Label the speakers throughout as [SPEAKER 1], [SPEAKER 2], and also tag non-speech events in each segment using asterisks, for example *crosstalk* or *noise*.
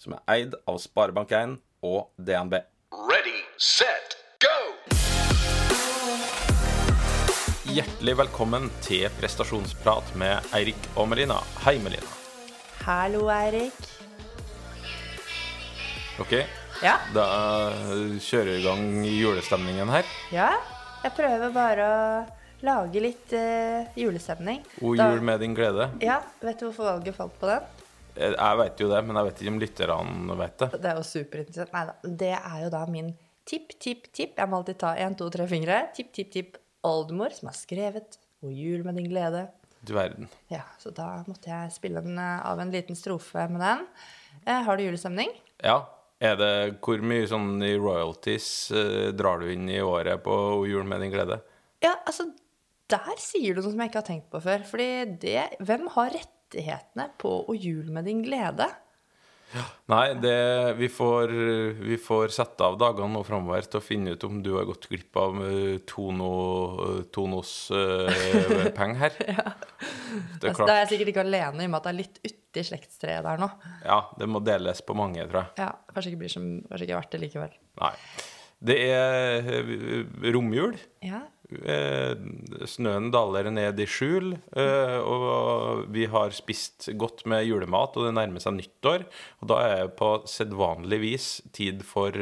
[SPEAKER 1] som er eid av Sparebank1 og DNB.
[SPEAKER 2] Ready, set, go!
[SPEAKER 1] Hjertelig velkommen til prestasjonsprat med Eirik og Melina. Hei, Melina.
[SPEAKER 3] Hallo, Eirik.
[SPEAKER 1] Ok,
[SPEAKER 3] Ja?
[SPEAKER 1] da kjører vi i gang julestemningen her.
[SPEAKER 3] Ja? Jeg prøver bare å lage litt uh, julestemning.
[SPEAKER 1] O jul med din glede.
[SPEAKER 3] Ja, vet du hvorfor valget falt på den?
[SPEAKER 1] Jeg veit jo det, men jeg vet ikke om lytterne vet det.
[SPEAKER 3] Det er jo superinteressant. Nei. Det er jo da min tipp, tipp, tipp. Jeg må alltid ta én, to, tre fingre. Tipp, tipp, tipp. Oldemor, som har skrevet 'O jul med din glede'.
[SPEAKER 1] Du verden.
[SPEAKER 3] Ja, så da måtte jeg spille en, eh, av en liten strofe med den. Eh, har du julestemning?
[SPEAKER 1] Ja. Er det, hvor mye sånn i royalties eh, drar du inn i året på O jul med din glede?
[SPEAKER 3] Ja, altså, der sier du noe som jeg ikke har tenkt på før. Fordi det Hvem har rettighetene på å jul med din glede'?
[SPEAKER 1] Nei, det, vi, får, vi får sette av dagene nå framover til å finne ut om du har gått glipp av eh, Tono, Tonos *laughs* uh, penger her. Det er
[SPEAKER 3] Altså, da er jeg sikkert ikke alene i og med at det er litt uti slektstreet der nå.
[SPEAKER 1] Ja, det må deles på mange, tror jeg.
[SPEAKER 3] Ja, Kanskje ikke blir som, kanskje ikke verdt det likevel.
[SPEAKER 1] Nei. Det er eh, romjul.
[SPEAKER 3] Ja,
[SPEAKER 1] Eh, Snøen daler ned i skjul, eh, og vi har spist godt med julemat, og det nærmer seg nyttår. Og da er det på sedvanlig vis tid for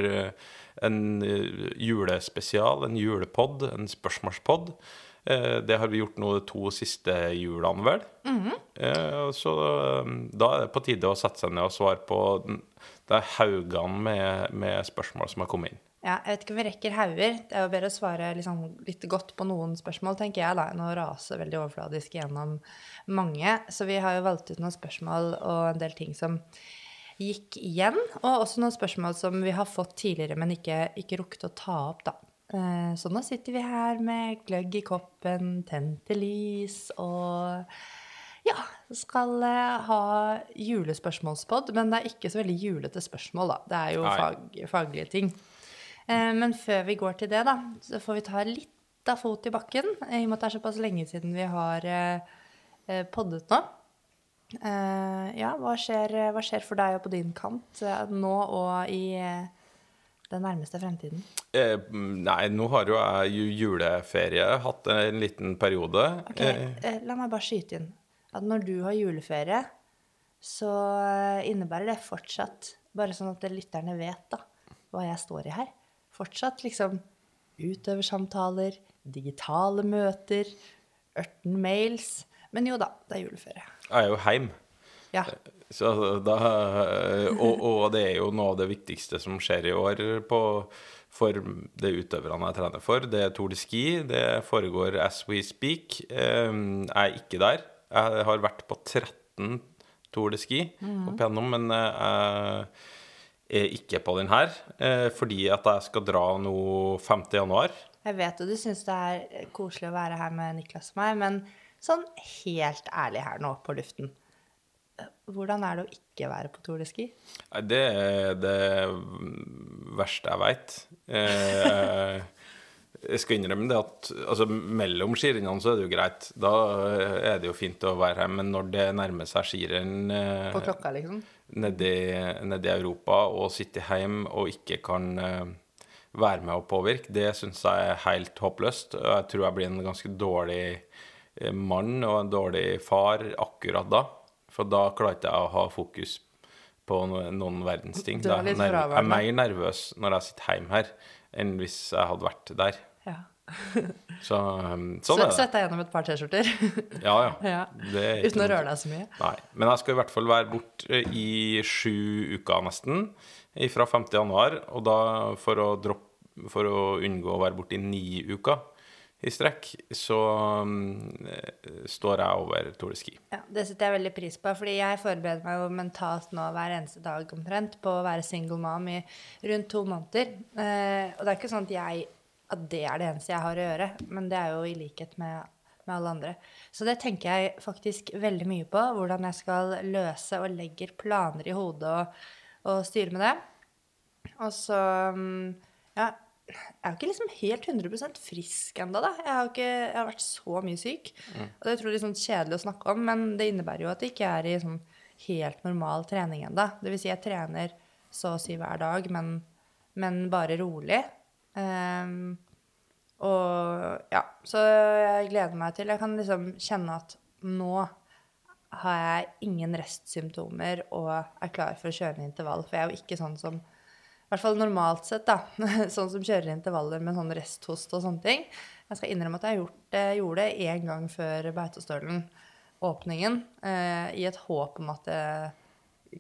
[SPEAKER 1] en julespesial, en julepod, en spørsmålspod. Det har vi gjort nå de to siste julene, vel. Mm -hmm. Så da er det på tide å sette seg ned og svare på det de haugene med, med spørsmål som har kommet inn.
[SPEAKER 3] Ja, jeg vet ikke om vi rekker hauger. Det er jo bedre å svare liksom litt godt på noen spørsmål, tenker jeg, da, enn å rase veldig overfladisk gjennom mange. Så vi har jo valgt ut noen spørsmål og en del ting som gikk igjen. Og også noen spørsmål som vi har fått tidligere, men ikke, ikke rukket å ta opp, da. Eh, Så nå sitter vi her med gløgg i koppen, tente lys og ja, skal eh, ha julespørsmålspod, men det er ikke så veldig julete spørsmål, da. Det er jo fag, faglige ting. Eh, Men før vi går til det, da, så får vi ta litt av fot i bakken, i og med at det er såpass lenge siden vi har eh, eh, poddet nå. Eh, Ja, hva skjer, hva skjer for deg og på din kant eh, nå og i eh, den nærmeste fremtiden?
[SPEAKER 1] Eh, nei, nå har jo jeg juleferie, hatt en liten periode.
[SPEAKER 3] Ok,
[SPEAKER 1] Eh,
[SPEAKER 3] eh, La meg bare skyte inn at når du har juleferie, så eh, innebærer det fortsatt, bare sånn at lytterne vet da, hva jeg står i her, fortsatt liksom utøversamtaler, digitale møter, ørten mails, men jo da, det er juleferie.
[SPEAKER 1] jeg er jo heim.
[SPEAKER 3] Ja,
[SPEAKER 1] Så da, og, og det er jo noe av det viktigste som skjer i år på, for de utøverne jeg trener for. Det er Tour de Ski. Det foregår as we speak. Eh, Jeg er ikke der. Jeg har vært på 13 Tour de Ski opp igjennom, men eh, jeg er ikke på den her. eh, Fordi at jeg skal dra nå 5. januar.
[SPEAKER 3] jeg vet jo du synes det er koselig å være her med Niklas og meg, men sånn helt ærlig her nå på luften, eh, hvordan er det å ikke være på Tour de Ski?
[SPEAKER 1] Det er det verste jeg veit. Eh, jeg skal innrømme det at altså, mellom skirennene så er det jo greit. Da er det jo fint å være her. Men når det nærmer seg skirenn eh,
[SPEAKER 3] På klokka, liksom?
[SPEAKER 1] Nedi, nedi Europa og sitte hjemme og ikke kan eh, være med og påvirke, det syns jeg er helt håpløst. Jeg tror jeg blir en ganske dårlig eh, mann og en dårlig far akkurat da. For da klarer ikke jeg å ha fokus på noen verdens ting. Jeg er mer nervøs når jeg sitter hjemme her, enn hvis jeg hadde vært der.
[SPEAKER 3] Ja. *laughs*
[SPEAKER 1] Så um,
[SPEAKER 3] Så,
[SPEAKER 1] sånn er det.
[SPEAKER 3] Svetta gjennom et par T-skjorter. *laughs*
[SPEAKER 1] Ja, ja. *laughs*
[SPEAKER 3] ja. Uten å røre deg så mye.
[SPEAKER 1] Nei, men jeg skal i hvert fall være borte i sju uker nesten, fra 5. januar, og da for å, droppe, for å unngå å være borte i ni uker i strekk, så mm, eh, står jeg over Tour de Ski.
[SPEAKER 3] Ja, Det setter jeg veldig pris på, fordi jeg forbereder meg jo mentalt nå hver eneste dag omtrent på å være single mom i rundt to måneder. Uh, og det er ikke sånn at, jeg, at det er det eneste jeg har å gjøre, men det er jo i likhet med, med alle andre. Så det tenker jeg faktisk veldig mye på, hvordan jeg skal løse og legger planer i hodet og, og styre med det. Og så mm, Ja, jeg er jo ikke liksom helt 100% frisk ennå, da. Jeg har, ikke, jeg har vært så mye syk. Og det er utrolig liksom kjedelig å snakke om, men det innebærer jo at jeg ikke er i sånn helt normal trening ennå. Det vil si, jeg trener så å si hver dag, men, men bare rolig. Ehm, og ja, så jeg gleder meg til Jeg kan liksom kjenne at nå har jeg ingen restsymptomer og er klar for å kjøre intervall. For jeg er jo ikke sånn som i hvert fall normalt sett, da. *laughs* Sånn som kjører intervaller med sånn resthost og sånne ting. Jeg skal innrømme at jeg gjort jeg gjorde det én gang før Beitostølen, åpningen, eh, i et håp om at jeg,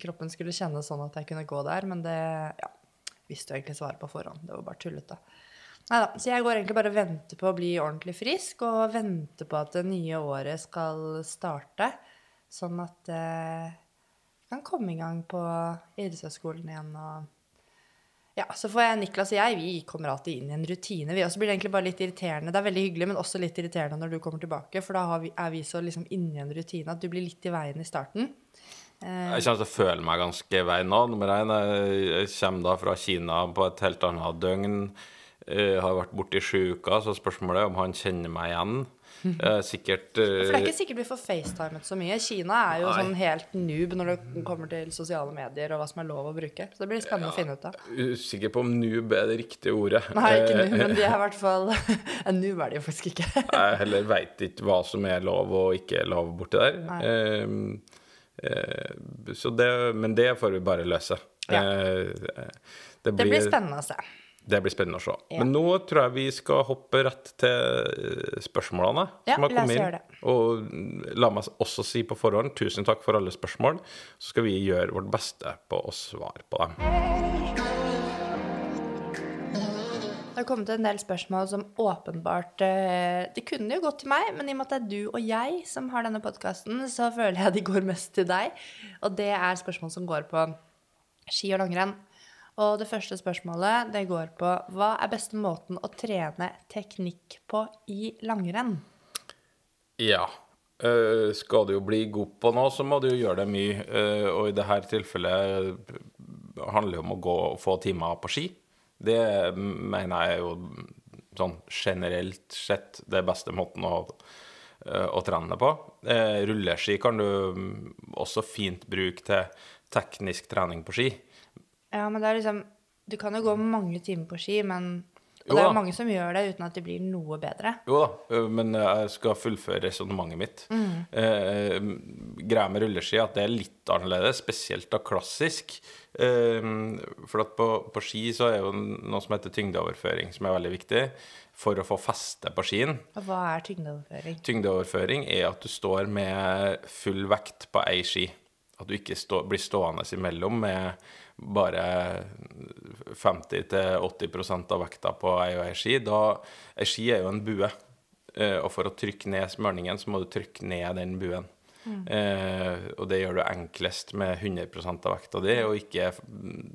[SPEAKER 3] kroppen skulle kjennes sånn at jeg kunne gå der. Men det ja, visste jo egentlig svaret på forhånd. Det var bare tullete. Neida, Så jeg går egentlig bare og venter på å bli ordentlig frisk, og venter på at det nye året skal starte. Sånn at eh, jeg kan komme i gang på idrettshøyskolen igjen og ja, så får jeg Niklas og jeg, vi kommer alltid inn i en rutine. Vi også blir det egentlig bare litt irriterende. Det er veldig hyggelig, men også litt irriterende når du kommer tilbake. For da vi, er vi så liksom inni en rutine at du blir litt i veien i starten. Eh,
[SPEAKER 1] Jeg kommer til å føle meg ganske i veien nå. Nummer én, jeg kommer da fra Kina på et helt annet døgn. Jeg har vært borte i sju uker, så spørsmålet er om han kjenner meg igjen. *laughs* Eh, Sikkert
[SPEAKER 3] for det er
[SPEAKER 1] eh,
[SPEAKER 3] ikke sikkert vi får facetimet så mye. Kina er jo
[SPEAKER 1] Nei.
[SPEAKER 3] sånn helt noob når det kommer til sosiale medier og hva som er lov å bruke. Så det blir spennende å finne ut av.
[SPEAKER 1] usikker på om noob er det riktige ordet.
[SPEAKER 3] Nei, ikke
[SPEAKER 1] Eh,
[SPEAKER 3] noob, men de er i *laughs* hvert fall *laughs* En Noob er de jo faktisk ikke.
[SPEAKER 1] Jeg heller veit ikke hva som er lov og ikke lov borti der.
[SPEAKER 3] Nei.
[SPEAKER 1] Eh, eh, så det, men det får vi bare løse.
[SPEAKER 3] Ja.
[SPEAKER 1] Eh,
[SPEAKER 3] Det blir spennende å se.
[SPEAKER 1] Det blir spennende å se.
[SPEAKER 3] Ja.
[SPEAKER 1] Men nå tror jeg vi skal hoppe rett til eh, spørsmålene
[SPEAKER 3] Ja,
[SPEAKER 1] som har kommet inn.
[SPEAKER 3] det.
[SPEAKER 1] Og mm, la meg også si på forhånd tusen takk for alle spørsmål. Så skal vi gjøre vårt beste på å svare på dem.
[SPEAKER 3] Det har kommet en del spørsmål som åpenbart eh, Det kunne jo gått til meg, men i og med at det er du og jeg som har denne podkasten, så føler jeg de går mest til deg. Og det er spørsmål som går på ski og langrenn. Og det første spørsmålet det går på hva er beste måten å trene teknikk på i langrenn?
[SPEAKER 1] Ja. eh, skal du jo bli god på noe, så må du jo gjøre det mye. eh, og i dette tilfellet handler det om å gå og få timer på ski. Det mener jeg jo sånn generelt sett det beste måten å, eh, å trene på. Eh, rulleski kan du mm, også fint bruke til teknisk trening på ski.
[SPEAKER 3] Ja, men det er liksom Du kan jo gå mange timer på ski, men Og
[SPEAKER 1] Jo
[SPEAKER 3] det er jo mange som gjør det uten at de blir noe bedre.
[SPEAKER 1] Jo da, men jeg skal fullføre resonnementet mitt. Eh, greia med rulleski er at det er litt annerledes, spesielt da klassisk. Eh, for at på, på ski så er jo noe som heter tyngdeoverføring, som er veldig viktig for å få feste på skien.
[SPEAKER 3] Og hva er tyngdeoverføring?
[SPEAKER 1] Tyngdeoverføring er at du står med full vekt på ei ski. At du ikke stå, blir stående imellom med bare 50-80% av vekta på ei og ei ski. Da, ei ski er jo en bue. Eh, og for å trykke ned smørningen, så må du trykke ned den buen. Eh, og det gjør du enklest med 100% av vekta di, og ikke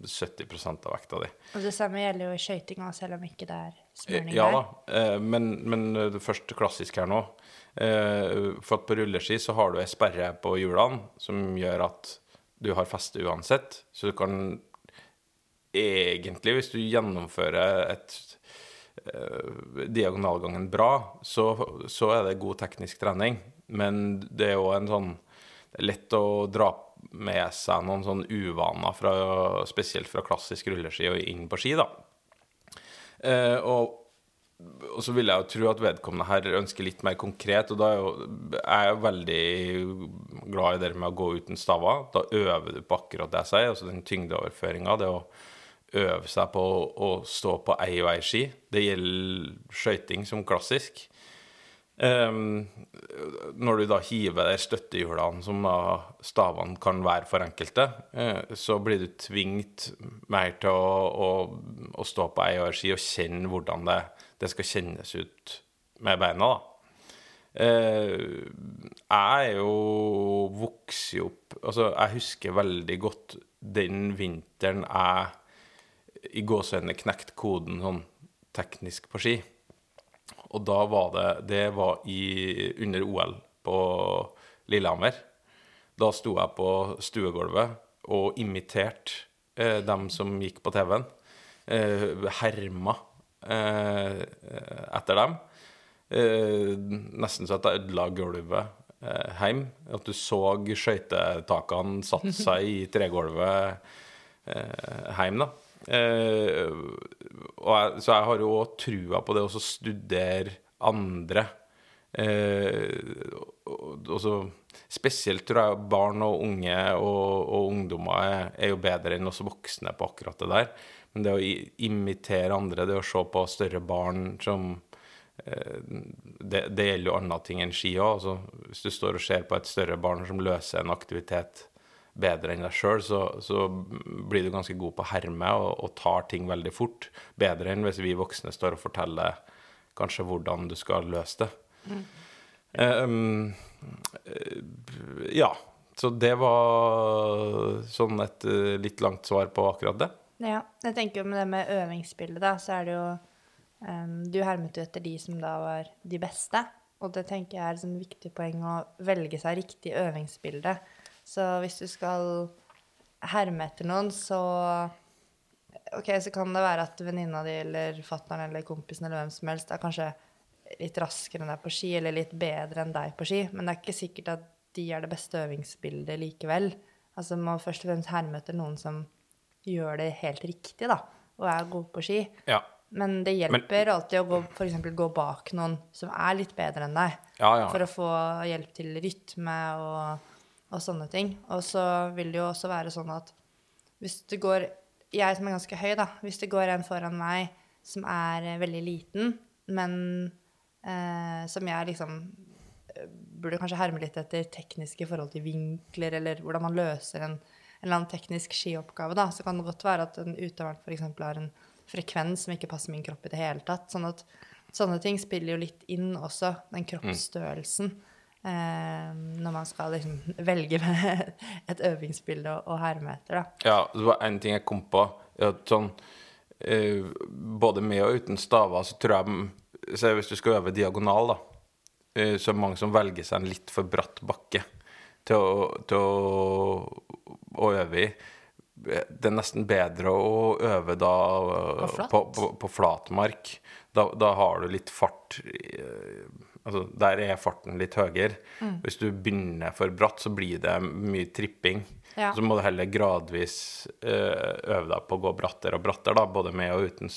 [SPEAKER 1] 70% av vekta di.
[SPEAKER 3] Og det samme gjelder jo i skøytinga, selv om ikke det er smørning
[SPEAKER 1] Ja da,
[SPEAKER 3] der.
[SPEAKER 1] eh, men, men først klassisk her nå. Eh, For at på rulleski så har du ei sperre på hjulene som gjør at du har feste uansett. Så du kan egentlig, hvis du gjennomfører et uh, diagonalgangen bra, så, så er det god teknisk trening. Men det er jo en sånn Det er lett å dra med seg noen sånn uvaner, fra, spesielt fra klassisk rulleski og inn på ski, da. Uh, og, og så vil jeg jo tro at vedkommende her ønsker litt mer konkret, og da er jo, jeg er jo veldig glad i det med å gå uten staver. Da øver du på akkurat det jeg sier, altså den tyngdeoverføringa. Det å øve seg på å, stå på ei og ei ski. Det gjelder skøyting som klassisk. Um, når du da hiver de støttehjulene, som da stavene kan være for enkelte, uh, så blir du tvingt mer til å, å, å stå på ei og ei ski og kjenne hvordan det, det skal kjennes ut med beina, da. Uh, jeg er jo vokst opp Altså, jeg husker veldig godt den vinteren jeg i gåsehudene knekte koden sånn teknisk på ski. Og da var det Det var i, under OL på Lillehammer. Da sto jeg på stuegulvet og imiterte eh, dem som gikk på TV-en. Eh, herma etter dem. Eh, nesten så at jeg ødela gulvet eh, hjem. At du så skøytetakene satt *laughs* seg i tregulvet eh, hjem, da. Eh, jeg, så jeg har jo òg trua på det å studere andre. Eh, og, og så Spesielt tror jeg barn og unge og, og ungdommer er, er jo bedre enn oss voksne på akkurat det der. Men det å imitere andre, det å se på større barn som eh, det, det gjelder jo andre ting enn ski òg. Altså, hvis du står og ser på et større barn som løser en aktivitet bedre enn deg sjøl, så, så blir du ganske god på å herme og, og tar ting veldig fort. Bedre enn hvis vi voksne står og forteller kanskje hvordan du skal løse det. Um, eh, ja. Så det var sånn et eh, litt langt svar på akkurat det.
[SPEAKER 3] Ja, jeg tenker jo med det med øvingsbildet, da, så er det jo um, Du hermet jo etter de som da var de beste. Og det tenker jeg er et sånn viktig poeng å velge seg riktig øvingsbilde. Så hvis du skal herme etter noen, så Ok, så kan det være at venninna di eller fatter'n eller kompisen eller hvem som helst er kanskje litt raskere enn deg på ski, eller litt bedre enn deg på ski, men det er ikke sikkert at de er det beste øvingsbildet likevel. Altså, må først og fremst herme etter noen som gjør det helt riktig, da, og er god på ski.
[SPEAKER 1] Ja.
[SPEAKER 3] Men det hjelper alltid å gå, for eksempel, gå bak noen som er litt bedre enn deg,
[SPEAKER 1] Ja, ja.
[SPEAKER 3] for å få hjelp til rytme og, og sånne ting. Og så vil det jo også være sånn at hvis det går Jeg som er ganske høy, da. Hvis det går en foran meg som er eh, veldig liten, men eh, som jeg liksom eh, burde kanskje herme litt etter tekniske forhold til vinkler, eller hvordan man løser en eller annen teknisk skioppgave, da, så kan det godt være at en utøver f.eks. har en frekvens som ikke passer min kropp i det hele tatt. Sånn at sånne ting spiller jo litt inn også, den kroppsstørrelsen. Eh, når man skal liksom *laughs* velge *laughs* et øvingsbilde å, å herme etter, da.
[SPEAKER 1] Ja, det var en ting jeg kom på. Sånn, eh, både med og uten staver, så tror jeg så hvis du skal øve diagonal, da, eh, så er det mange som velger seg en litt for bratt bakke til å, til å, å øve i. Det er nesten bedre å øve da
[SPEAKER 3] På
[SPEAKER 1] på, på, på flatmark. Da, da har du litt fart Altså, der er farten litt høyere.
[SPEAKER 3] Mm.
[SPEAKER 1] Hvis du begynner for bratt, så blir det mye tripping.
[SPEAKER 3] Ja.
[SPEAKER 1] Så må du heller gradvis eh, øve deg på å gå brattere og brattere, da, både med og uten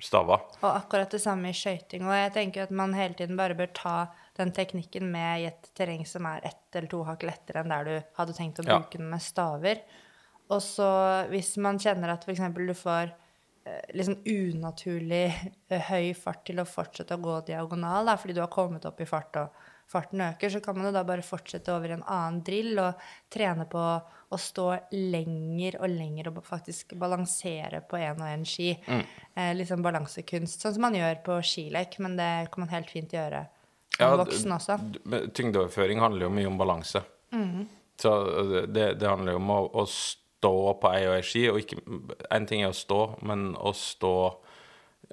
[SPEAKER 1] staver.
[SPEAKER 3] Og akkurat det samme i skøyting. Og jeg tenker at man hele tiden bare bør ta den teknikken med i et terreng som er ett eller to hakk lettere enn der du hadde tenkt å
[SPEAKER 1] Ja.
[SPEAKER 3] bruke den med staver. Og så hvis man kjenner at f.eks. du får eh, liksom unaturlig eh, høy fart til å fortsette å gå diagonal, da, fordi du har kommet opp i fart og farten øker, så kan man jo da bare fortsette over i en annen drill og trene på å stå lenger og lenger og faktisk balansere på en og en ski. Eh, litt sånn balansekunst, sånn som man gjør på skilek, men det kan man helt fint gjøre
[SPEAKER 1] Ja,
[SPEAKER 3] voksen også.
[SPEAKER 1] Tyngdeoverføring handler jo mye om balanse. Så uh, det, det handler jo om å, å stå på ei og ei ski, og ikke En ting er å stå, men å stå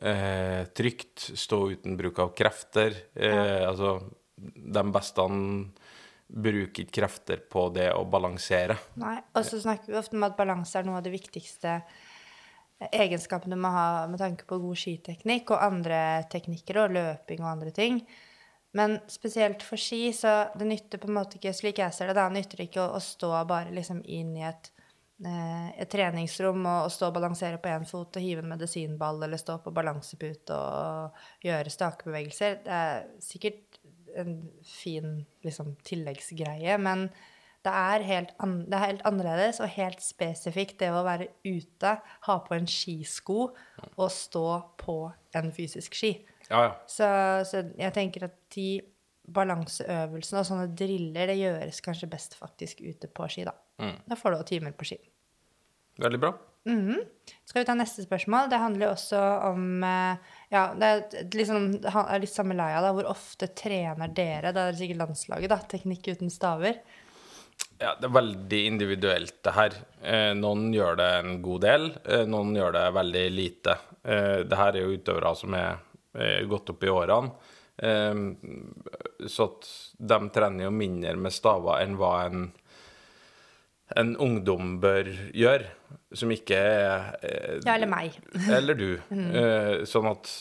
[SPEAKER 1] eh, trygt, stå uten bruk av krefter. Eh, Altså, de beste bruker ikke krefter på det å balansere.
[SPEAKER 3] Nei, og så snakker vi ofte om at balanse er noe av det viktigste egenskapene du må ha med tanke på god skiteknikk og andre teknikker og løping og andre ting. Men spesielt for ski, så det nytter på en måte ikke, slik jeg ser det, da, nytter det ikke å, å stå bare liksom inn i et, eh, et treningsrom og, og stå og balansere på én fot og hive en medisinball eller stå på balansepute og, gjøre stakebevegelser. Det er sikkert en fin liksom, tilleggsgreie, men det er, helt an, det er helt annerledes og helt spesifikt det å være ute, ha på en skisko og stå på en fysisk ski.
[SPEAKER 1] Ja, ja.
[SPEAKER 3] Så, så jeg tenker at de balanseøvelsene og sånne driller, det gjøres kanskje best faktisk ute på ski, da. Da får du også timer på ski.
[SPEAKER 1] Veldig bra.
[SPEAKER 3] Skal vi ta neste spørsmål? Det handler jo også om eh, Ja, det er liksom, litt samme leia, da. Hvor ofte trener dere? Det er sikkert landslaget, da. Teknikk uten staver.
[SPEAKER 1] Ja, det er veldig individuelt, det her. Eh, noen gjør det en god del, eh, noen gjør det veldig lite. Eh, det her er jo utøvere som er eh, gått opp i årene. Eh, så at de trener jo mindre med staver enn hva en, en ungdom bør gjøre, som ikke er eh,
[SPEAKER 3] Ja, eller meg. *laughs*
[SPEAKER 1] eller du. Mm. sånn at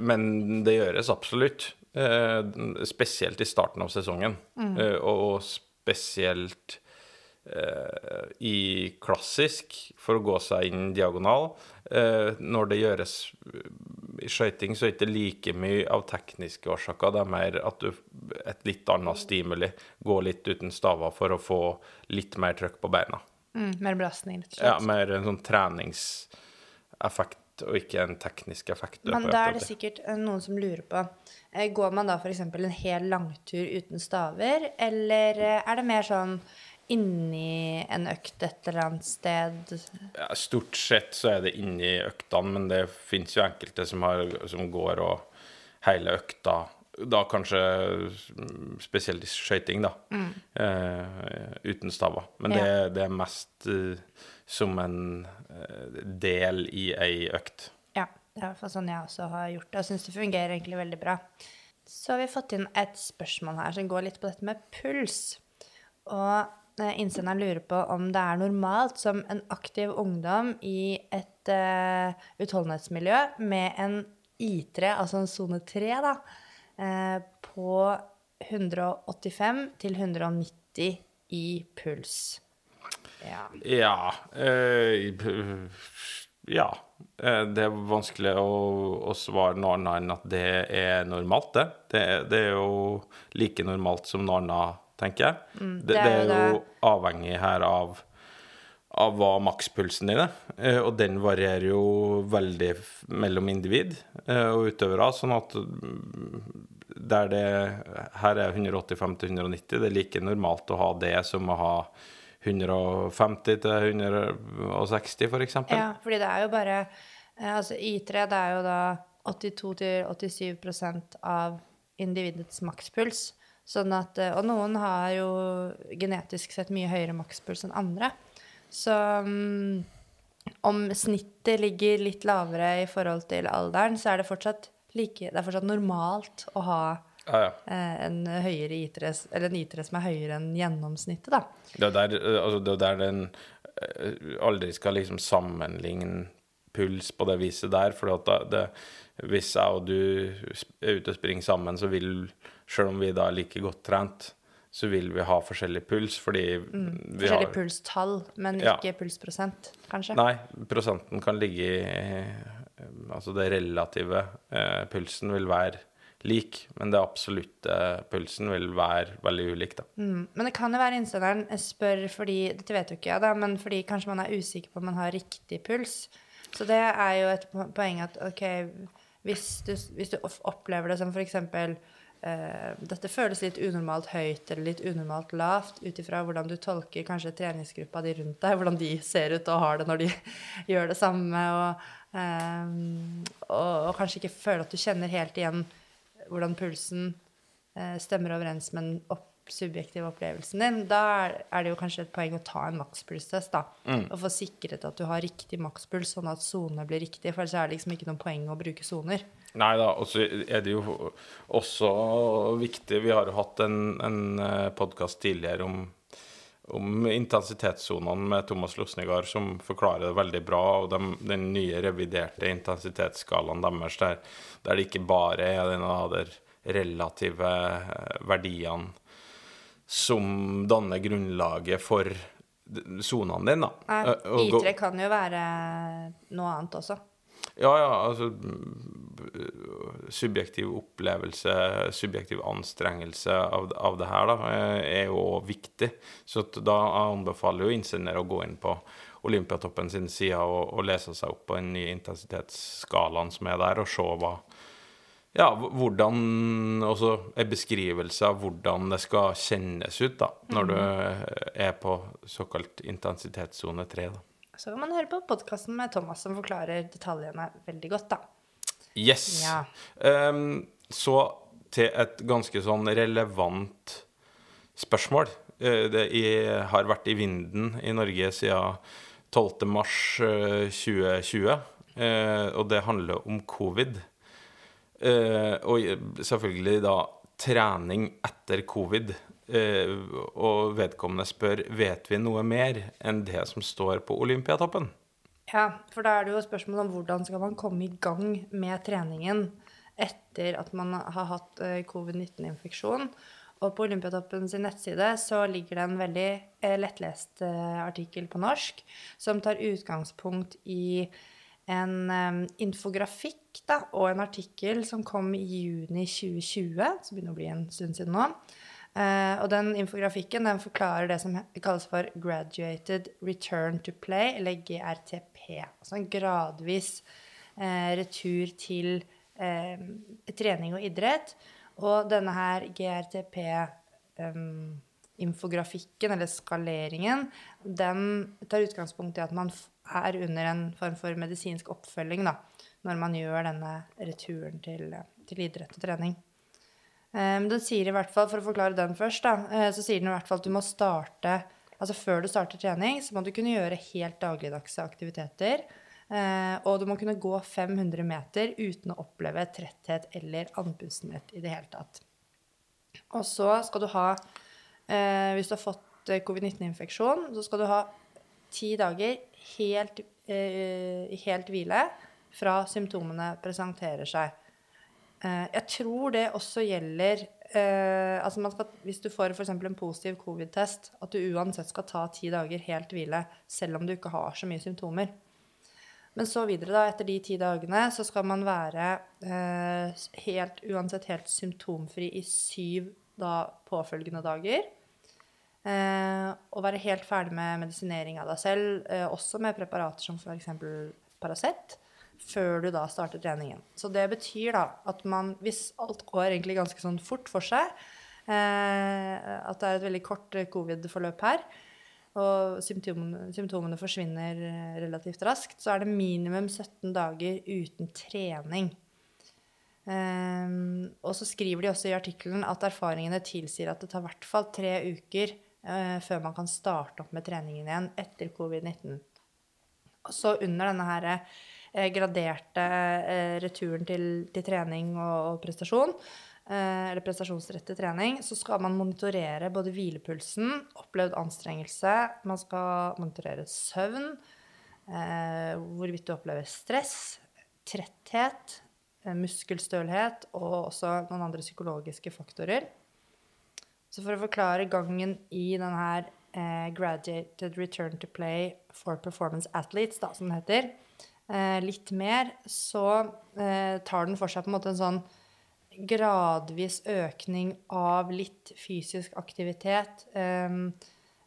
[SPEAKER 1] Men det gjøres absolutt. Eh, spesielt i starten av sesongen. Mm. og spesielt eh, i klassisk, for å gå seg inn diagonal. Eh, når det gjøres eh, i skøyting, så er det ikke like mye av tekniske årsaker. Det er mer at du et litt annet stimuli. Gå litt uten staver for å få litt mer trøkk på beina.
[SPEAKER 3] Mm, mer belastning, rett og slett.
[SPEAKER 1] Ja, mer en sånn treningseffekt og ikke en teknisk effekt.
[SPEAKER 3] Men da er det sikkert eh, noen som lurer på eh, Går man da f.eks. en hel langtur uten staver, eller eh, er det mer sånn inni en økt et eller annet sted?
[SPEAKER 1] ja, Stort sett så er det inni øktene, men det fins jo enkelte som, har, som går og hele økta da kanskje mm, spesielt i skøyting, da. Eh, uten staver. Men det,
[SPEAKER 3] Ja.
[SPEAKER 1] det er mest uh, som en uh, del i ei økt.
[SPEAKER 3] Ja, det er i hvert fall sånn jeg også har gjort det, og syns det fungerer egentlig veldig bra. Så har vi fått inn et spørsmål her som går litt på dette med puls. Og innsenderen lurer på om det er normalt som en aktiv ungdom i et uh, utholdenhetsmiljø med en I3, altså en sone 3, da, uh, på 185 til 190 i puls. Ja.
[SPEAKER 1] Ja Uh, Ja. Eh, Det er vanskelig å, å svare noe annet enn at det er normalt, det. Det, det er jo like normalt som noe annet, tenker jeg. det,
[SPEAKER 3] Mm, det
[SPEAKER 1] det
[SPEAKER 3] er jo
[SPEAKER 1] det. avhengig her av av hva makspulsen din er. Eh, Og den varierer jo veldig mellom individ eh, og utøvere. Sånn at mm, der det her er 185-190. det er like normalt å ha det som å ha 150 til 160, for.
[SPEAKER 3] Ja, fordi det er jo bare eh, Altså I3 det er jo da 82-87% av individets makspuls. Sånn at, eh, og noen har jo genetisk sett mye høyere makspuls enn andre. Så mm, om snittet ligger litt lavere i forhold til alderen, så er det fortsatt, like, det er fortsatt normalt å ha
[SPEAKER 1] Ja, ja.
[SPEAKER 3] eh, en høyere I3, eller en I3 som er høyere enn gjennomsnittet, da.
[SPEAKER 1] Det er der, eh, altså det er der den aldri skal liksom sammenligne puls på det viset der. For at det, hvis jeg og du er ute og springer sammen, så vil, selv om vi da er like godt trent, så vil vi ha forskjellig puls, fordi vi
[SPEAKER 3] Mm, Forskjellig
[SPEAKER 1] har
[SPEAKER 3] pulstall, men
[SPEAKER 1] Ja.
[SPEAKER 3] ikke pulsprosent, kanskje.
[SPEAKER 1] Nei, prosenten kan ligge i eh, Altså det relative eh, pulsen vil være lik, men det absolutte pulsen vil være veldig ulik, da.
[SPEAKER 3] Mm. Men det kan jo være innsenderen spør fordi Dette vet jo ikke jeg, da, men fordi kanskje man er usikker på om man har riktig puls. Så det er jo et poeng at ok, hvis du, hvis du opplever det som f.eks. Uh, dette føles litt unormalt høyt eller litt unormalt lavt ut ifra hvordan du tolker kanskje treningsgruppa di rundt deg, hvordan de ser ut og har det når de *laughs* gjør det samme, og, uh, og, og kanskje ikke føler at du kjenner helt igjen hvordan pulsen uh, stemmer overens med den opp, subjektive opplevelsen din, da er, det jo kanskje et poeng å ta en makspulstest, da. Og få sikret at du har riktig makspuls, sånn at sonene blir riktige. For ellers er det liksom ikke noe poeng å bruke soner.
[SPEAKER 1] Nei da, og så er det jo også viktig Vi har jo hatt en, en podkast tidligere om, om intensitetssonene med Thomas Losnegard, som forklarer det veldig bra. Og de, den nye reviderte intensitetsskalaen deres, der, der det ikke bare er den der relative eh, verdiene som danner grunnlaget for sonene dine.
[SPEAKER 3] Nei,
[SPEAKER 1] Eh,
[SPEAKER 3] I3 kan jo være noe annet også.
[SPEAKER 1] Ja, ja, altså mm, Subjektiv opplevelse, subjektiv anstrengelse av, av det her, da, eh, er jo viktig. Så da anbefaler jo innsender å gå inn på Olympiatoppen sin side og, og lese seg opp på den nye intensitetsskalaen som er der, og se hva ja, hvordan Også en beskrivelse av hvordan det skal kjennes ut da, når du eh, er på såkalt intensitetssone 3. Da.
[SPEAKER 3] Så kan man høre på podkasten med Thomas, som forklarer detaljene veldig godt, da.
[SPEAKER 1] Yes.
[SPEAKER 3] Ja.
[SPEAKER 1] Um, så til et ganske sånn relevant spørsmål. Eh, Det har vært i vinden i Norge siden 12. mars eh, 2020, eh, og det handler om covid. Eh, og selvfølgelig da trening etter covid. Eh, og vedkommende spør vet vi noe mer enn det som står på Olympiatoppen.
[SPEAKER 3] Ja, for da er det jo spørsmål om hvordan skal man komme i gang med treningen etter at man har hatt eh, covid-19-infeksjon. Og på Olympiatoppen sin nettside så ligger det en veldig eh, lettlest eh, artikkel på norsk som tar utgangspunkt i en infografikk da, og en artikkel som kom i juni 2020, som begynner å bli en stund siden nå. Eh, og den infografikken den forklarer det som kalles for Graduated Return to Play, eller GRTP. Altså en gradvis eh, retur til trening og idrett. Og denne her GRTP-infografikken, eller skaleringen, den tar utgangspunkt i at man er under en form for medisinsk oppfølging da, når man gjør denne returen til, til idrett og trening. Um, den sier i hvert fall, For å forklare den først, da, eh, så sier den i hvert fall at du må starte altså Før du starter trening, så må du kunne gjøre helt dagligdagse aktiviteter. eh, og du må kunne gå 500 meter uten å oppleve tretthet eller andpustenhet i det hele tatt. Og så skal du ha eh, Hvis du har fått eh, covid-19-infeksjon, så skal du ha ti dager helt, eh, helt hvile fra symptomene presenterer seg. Eh, jeg tror det også gjelder eh, altså skal, Hvis du får f.eks. en positiv covid-test, at du uansett skal ta ti dager helt hvile selv om du ikke har så mye symptomer. Men så videre, da, etter de ti dagene, så skal man være eh, helt, uansett helt symptomfri i syv da, påfølgende dager. Eh, og være helt ferdig med medisinering av deg selv, eh, også med preparater som f.eks. Paracet, før du da starter treningen. Så det betyr da at man, hvis alt går egentlig ganske sånn fort for seg, eh, at det er et veldig kort eh, covid-forløp her, og symptomene, symptomene forsvinner eh, relativt raskt, så er det minimum 17 dager uten trening. Ehm, og så skriver de også i artikkelen at erfaringene tilsier at det tar i hvert fall tre uker uh, før man kan starte opp med treningen igjen etter covid-19. Så under denne her eh, graderte uh, returen til, til trening og, og prestasjon, eller prestasjonsrettet trening, så skal man monitorere både hvilepulsen, opplevd anstrengelse, man skal monitorere søvn, hvorvidt du opplever stress, tretthet, muskelstølhet og også noen andre psykologiske faktorer. Så for å forklare gangen i denne eh, Graduated Return to Play for Performance Athletes, da, som det heter, eh, litt mer, så eh, tar den for seg på en måte en sånn gradvis økning av litt fysisk aktivitet. Um,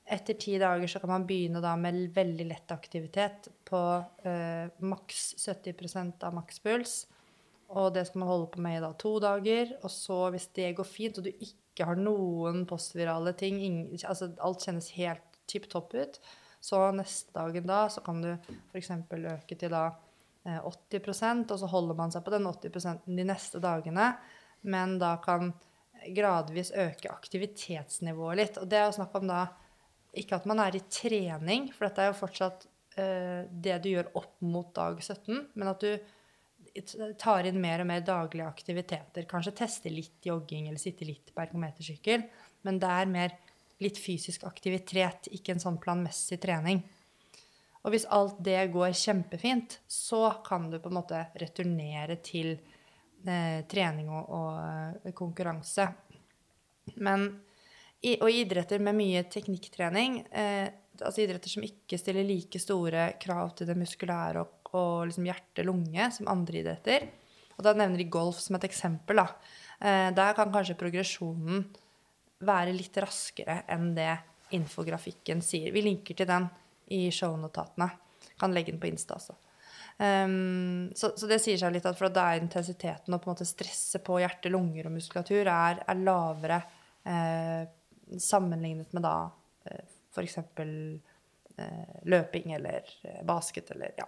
[SPEAKER 3] etter ti dager så kan man begynne da med veldig lett aktivitet på eh, maks 70% av makspuls. Og det skal man holde på med i da to dager. Og så, hvis det går fint, og du ikke har noen postvirale ting, ingen, altså alt kjennes helt tipp topp ut, så neste dagen da så kan du f.eks. øke til da eh, 80% og så holder man seg på den 80 de neste dagene, men da kan gradvis øke aktivitetsnivået litt. Og det er jo snakk om da ikke at man er i trening, for dette er jo fortsatt eh, det du gjør opp mot dag 17, men at du tar inn mer og mer daglige aktiviteter. Kanskje teste litt jogging eller sitte litt på ergometersykkel, men det er mer litt fysisk aktivitet, ikke en sånn planmessig trening. Og hvis alt det går kjempefint, så kan du på en måte returnere til eh, trening og, og eh, konkurranse. Men i, og idretter med mye teknikktrening, eh, altså idretter som ikke stiller like store krav til det muskulære og, og liksom hjerte-lunge som andre idretter, og da nevner de golf som et eksempel, da. Eh, der kan kanskje progresjonen være litt raskere enn det infografikken sier. Vi linker til den i shownotatene. Kan legge den på Insta også. Um, så, så det sier seg litt at for da er intensiteten og på en måte stresset på hjerte, lunger og muskulatur er, er lavere eh, sammenlignet med da eh, f.eks. eh, løping eller eh, basket eller ja.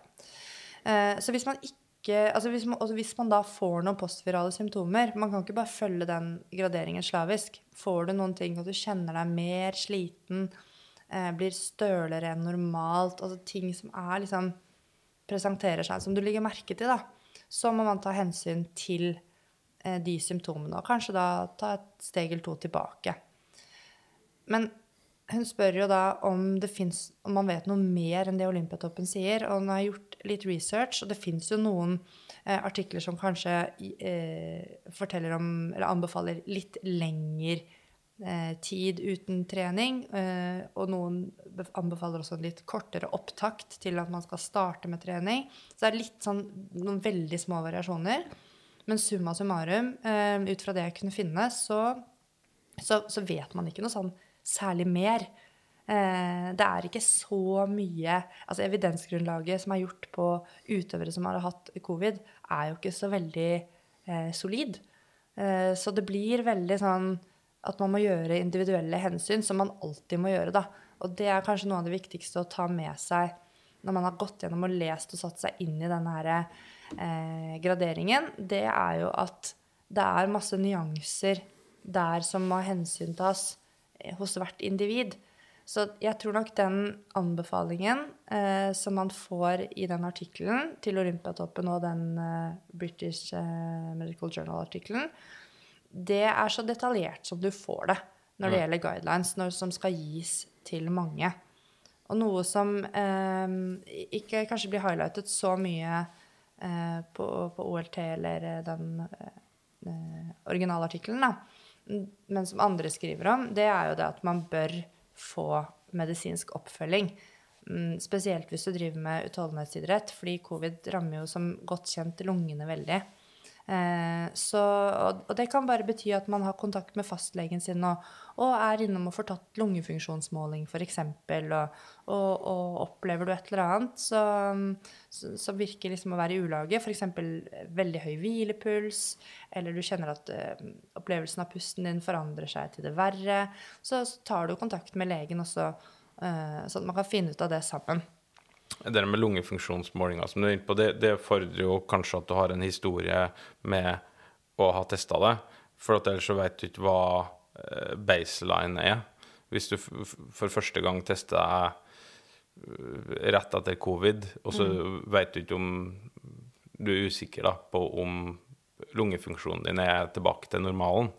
[SPEAKER 3] Eh, så hvis man ikke altså hvis man, altså hvis man da får noen postvirale symptomer Man kan ikke bare følge den graderingen slavisk. Får du noen ting at du kjenner deg mer sliten, eh, blir stølere enn normalt, altså ting som er liksom presenterer seg som du legger merke til, da, så må man ta hensyn til eh, de symptomene, og kanskje da ta et steg eller to tilbake. Men hun spør jo da om, finnes, om man vet noe mer enn det Olympiatoppen sier. Og hun har gjort litt research, og det fins jo noen eh, artikler som kanskje eh, forteller om, eller anbefaler litt lengre eh, tid uten trening. Eh, og noen anbefaler også en litt kortere opptakt til at man skal starte med trening. Så det er litt sånn noen veldig små variasjoner. Men summa summarum, eh, ut fra det jeg kunne finne, så så, så vet man ikke noe sånn særlig mer. Eh, det er ikke så mye Altså evidensgrunnlaget som er gjort på utøvere som har hatt covid, er jo ikke så veldig eh, solid. Eh, så det blir veldig sånn at man må gjøre individuelle hensyn, som man alltid må gjøre, da. Og det er kanskje noe av det viktigste å ta med seg når man har gått gjennom og lest og satt seg inn i denne her, eh, graderingen. Det er jo at det er masse nyanser der som må hensyntas eh, hos hvert individ. Så jeg tror nok den anbefalingen eh, som man får i den artikkelen til Olympiatoppen og den eh, British eh, Medical Journal-artikkelen, det er så detaljert som du får det når det gjelder guidelines, når, som skal gis til mange. Og noe som eh, ikke kanskje blir highlightet så mye eh, på, på OLT eller eh, den eh, originalartikkelen, da, men som andre skriver om, det er jo det at man bør få medisinsk oppfølging. Mm, Spesielt hvis du driver med utholdenhetsidrett, fordi covid rammer jo som godt kjent lungene veldig. Eh, så, og, det kan bare bety at man har kontakt med fastlegen sin og, og er innom og får tatt lungefunksjonsmåling f.eks. Og, og, og opplever du et eller annet som virker liksom å være i ulage, f.eks. veldig høy hvilepuls, eller du kjenner at eh, opplevelsen av pusten din forandrer seg til det verre, så, så tar du kontakt med legen også, eh, sånn at man kan finne ut av det sammen.
[SPEAKER 1] Det med lungefunksjonsmålinger som du er inne på, det, det fordrer jo kanskje at du har en historie med å ha testa det. For at ellers så vet du ikke hva eh, baseline er. Hvis du for første gang tester deg eh, rett etter covid, og så vet du ikke om Du er usikker da, på om lungefunksjonen din er tilbake til normalen,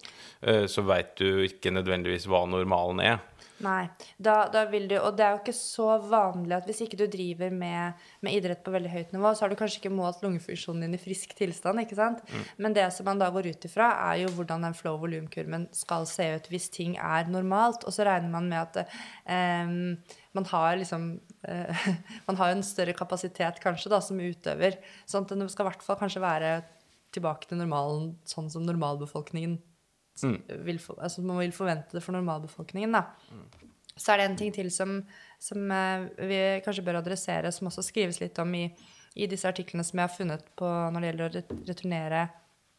[SPEAKER 1] eh, så vet du ikke nødvendigvis hva normalen er.
[SPEAKER 3] Nei, da, da vil du, og det er jo ikke så vanlig at hvis ikke du driver med, med idrett på veldig høyt nivå, så har du kanskje ikke målt lungefunksjonen din i frisk tilstand, ikke sant? Men det som man da går ut ifra, er jo hvordan den flow-volumkurven skal se ut hvis ting er normalt, og så regner man med at eh, man har liksom eh, *laughs* Man har en større kapasitet kanskje da, som utøver, sånn at det skal i hvert fall kanskje være tilbake til normalen, sånn som normalbefolkningen vil, for- altså man vil forvente det for normalbefolkningen. Da. Så er det en ting til som, som eh, vi kanskje bør adressere, som også skrives litt om i, i disse artiklene som jeg har funnet på når det gjelder å returnere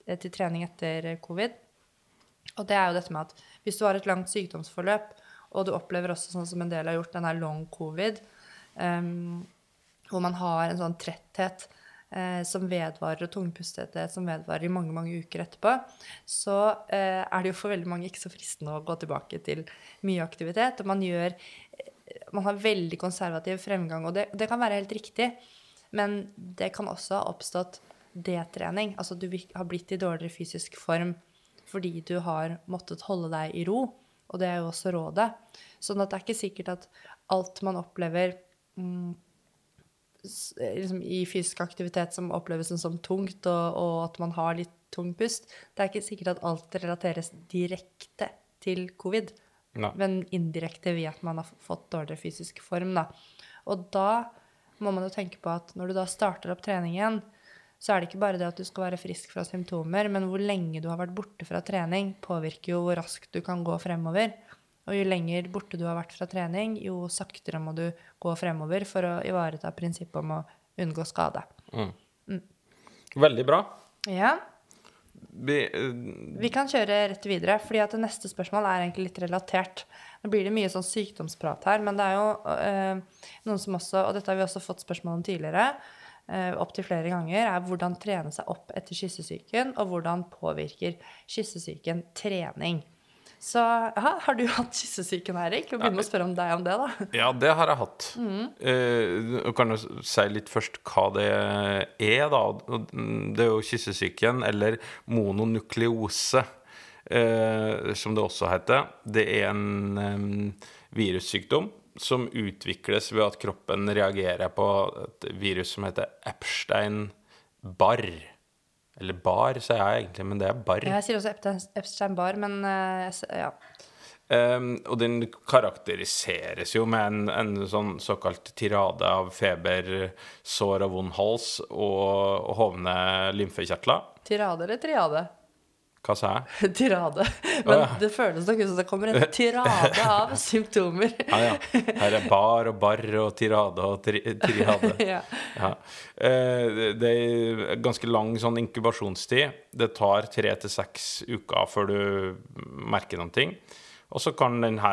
[SPEAKER 3] eh, til trening etter covid. Og det er jo dette med at hvis du har et langt sykdomsforløp, og du opplever også sånn som en del har gjort, den her long covid, um, hvor man har en sånn tretthet eh, som vedvarer, og tungpustethet som vedvarer i mange mange uker etterpå, så eh, er det jo for veldig mange ikke så fristende å gå tilbake til mye aktivitet. Og man gjør eh, Man har veldig konservativ fremgang, og det, det kan være helt riktig, men det kan også ha oppstått detrening. Altså du har blitt i dårligere fysisk form fordi du har måttet holde deg i ro. Og det er jo også rådet. Sånn at det er ikke sikkert at alt man opplever mm, liksom, i fysisk aktivitet som oppleves som tungt, og, og at man har litt tung pust, det er ikke sikkert at alt relateres direkte til covid,
[SPEAKER 1] Nei.
[SPEAKER 3] men indirekte via at man har fått dårligere fysisk form. Da. Og da må man jo tenke på at når du da starter opp treningen, så er det ikke bare det at du skal være frisk fra symptomer, men hvor lenge du har vært borte fra trening, påvirker jo hvor raskt du kan gå fremover. Og jo lenger borte du har vært fra trening, jo saktere må du gå fremover for å ivareta prinsippet om å unngå skade.
[SPEAKER 1] Veldig bra.
[SPEAKER 3] Ja.
[SPEAKER 1] vi, uh,
[SPEAKER 3] Vi kan kjøre rett videre, fordi at det neste spørsmål er egentlig litt relatert. Nå blir det mye sånn sykdomsprat her, men det er jo uh, noen som også, og dette har vi også fått spørsmål om tidligere, eh, opptil flere ganger, er hvordan trene seg opp etter kyssesyken, og hvordan påvirker kyssesyken trening. Så ja, har du hatt kyssesyken, Eirik? Vi begynner med å spørre om deg om det, da.
[SPEAKER 1] Ja, det har jeg hatt. Eh, kan jo si litt først hva det er, da. Det er jo kyssesyken, eller mononukleose, eh, som det også heter. Det er en eh, virussykdom som utvikles ved at kroppen reagerer på et virus som heter Epstein-Barr. Eller bar, sier jeg egentlig, men det er bar.
[SPEAKER 3] Jeg sier også Epstein- Epstein-Barr, men eh, ja.
[SPEAKER 1] Um, og den karakteriseres jo med en, en sånn såkalt tirade av feber, sår og vond hals og, og hovne lymfekjertler.
[SPEAKER 3] Tirade eller triade?
[SPEAKER 1] Hva sa jeg? *laughs*
[SPEAKER 3] Tirade. Men
[SPEAKER 1] ja.
[SPEAKER 3] det føles nok ut som det kommer en *laughs* tirade av symptomer.
[SPEAKER 1] Ja, ja. Her er bar og barr og tirade og tri triade. *laughs*
[SPEAKER 3] Ja.
[SPEAKER 1] Ja. Eh, det- Det er ganske lang sånn inkubasjonstid. Det tar tre til seks uker før du merker noen ting. Og så kan denne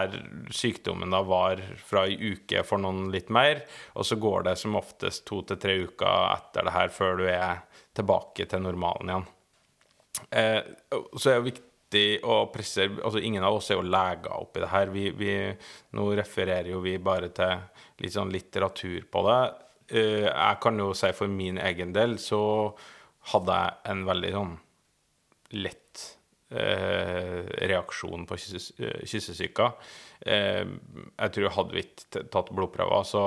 [SPEAKER 1] sykdommen da vare fra ei uke for noen litt mer, og så går det som oftest to til tre uker etter det her før du er tilbake til normalen igjen. Eh, så er det viktig å presisere altså Ingen av oss er jo leger oppi det her. Vi, vi, nå refererer jo vi bare til litt sånn litteratur på det. Eh, jeg kan jo si for min egen del så hadde jeg en veldig sånn lett eh, reaksjon på eh, kyssesyka. Eh, jeg tror hadde vi ikke tatt blodprøver, så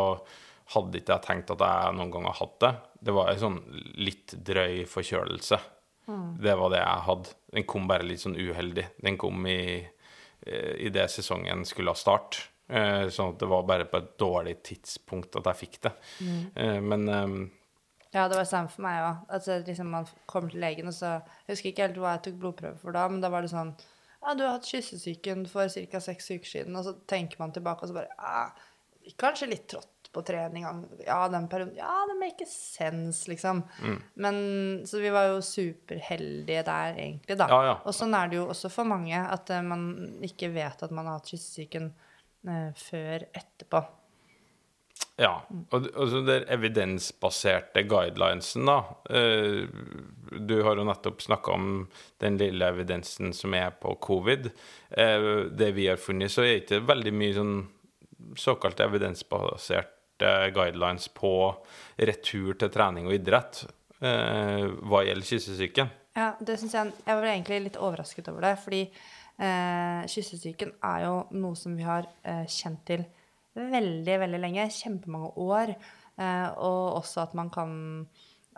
[SPEAKER 1] hadde ikke jeg tenkt at jeg noen gang har hatt det. Det var en sånn litt drøy forkjølelse. Det var det jeg hadde. Den kom bare litt sånn uheldig. Den kom i, eh, i det sesongen skulle ha start. Eh, sånn at det var bare på et dårlig tidspunkt at jeg fikk det. Mm. men eh,
[SPEAKER 3] Ja, det var samme for meg òg. Altså, liksom, man kommer til legen, og så Jeg husker ikke helt hva jeg tok blodprøve for da, men da var det sånn Ja, du har hatt kyssesyken for ca. seks uker siden, og så tenker man tilbake, og så bare Ja, kanskje litt trått på trening. Ja, den perioden Ja, det make sense, liksom. Men Så vi var jo superheldige der, egentlig, da.
[SPEAKER 1] Ja, ja.
[SPEAKER 3] Og sånn er det jo også for mange, at uh, man ikke vet at man har hatt kyssesyken uh, før etterpå.
[SPEAKER 1] Ja. Og, og så den evidensbaserte guidelinesen, da. Uh, du har jo nettopp snakka om den lille evidensen som er på covid. Uh, det vi har funnet, så er det ikke veldig mye sånn såkalt evidensbaserte guidelines på retur til trening og idrett eh, hva gjelder kyssesyken.
[SPEAKER 3] Ja, det synes jeg Jeg var egentlig litt overrasket over det, fordi eh, kyssesyken er jo noe som vi har eh, kjent til veldig, veldig lenge. Kjempemange år. Eh, og også at man kan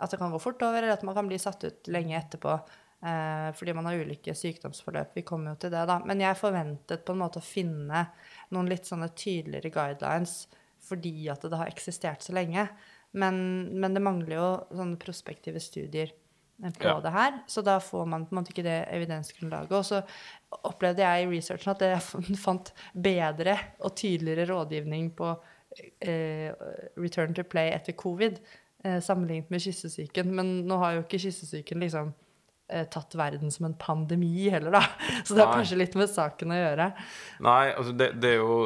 [SPEAKER 3] At det kan gå fort over, eller at man kan bli satt ut lenge etterpå. Eh, fordi man har ulike sykdomsforløp. Vi kommer jo til det, da. Men jeg forventet på en måte å finne noen litt sånne tydeligere guidelines fordi at det har eksistert så lenge. Men, men det mangler jo sånne prospektive studier eh, på
[SPEAKER 1] Ja.
[SPEAKER 3] det her. Så da får man på en måte ikke det evidensgrunnlaget. Og så opplevde jeg i researchen at jeg *laughs* fant bedre og tydeligere rådgivning på eh, return to play etter covid eh, sammenlignet med kyssesyken. Men nå har jo ikke kyssesyken liksom eh, tatt verden som en pandemi heller, da. *laughs* Så det har kanskje litt med saken å gjøre.
[SPEAKER 1] Nei, altså det, det er jo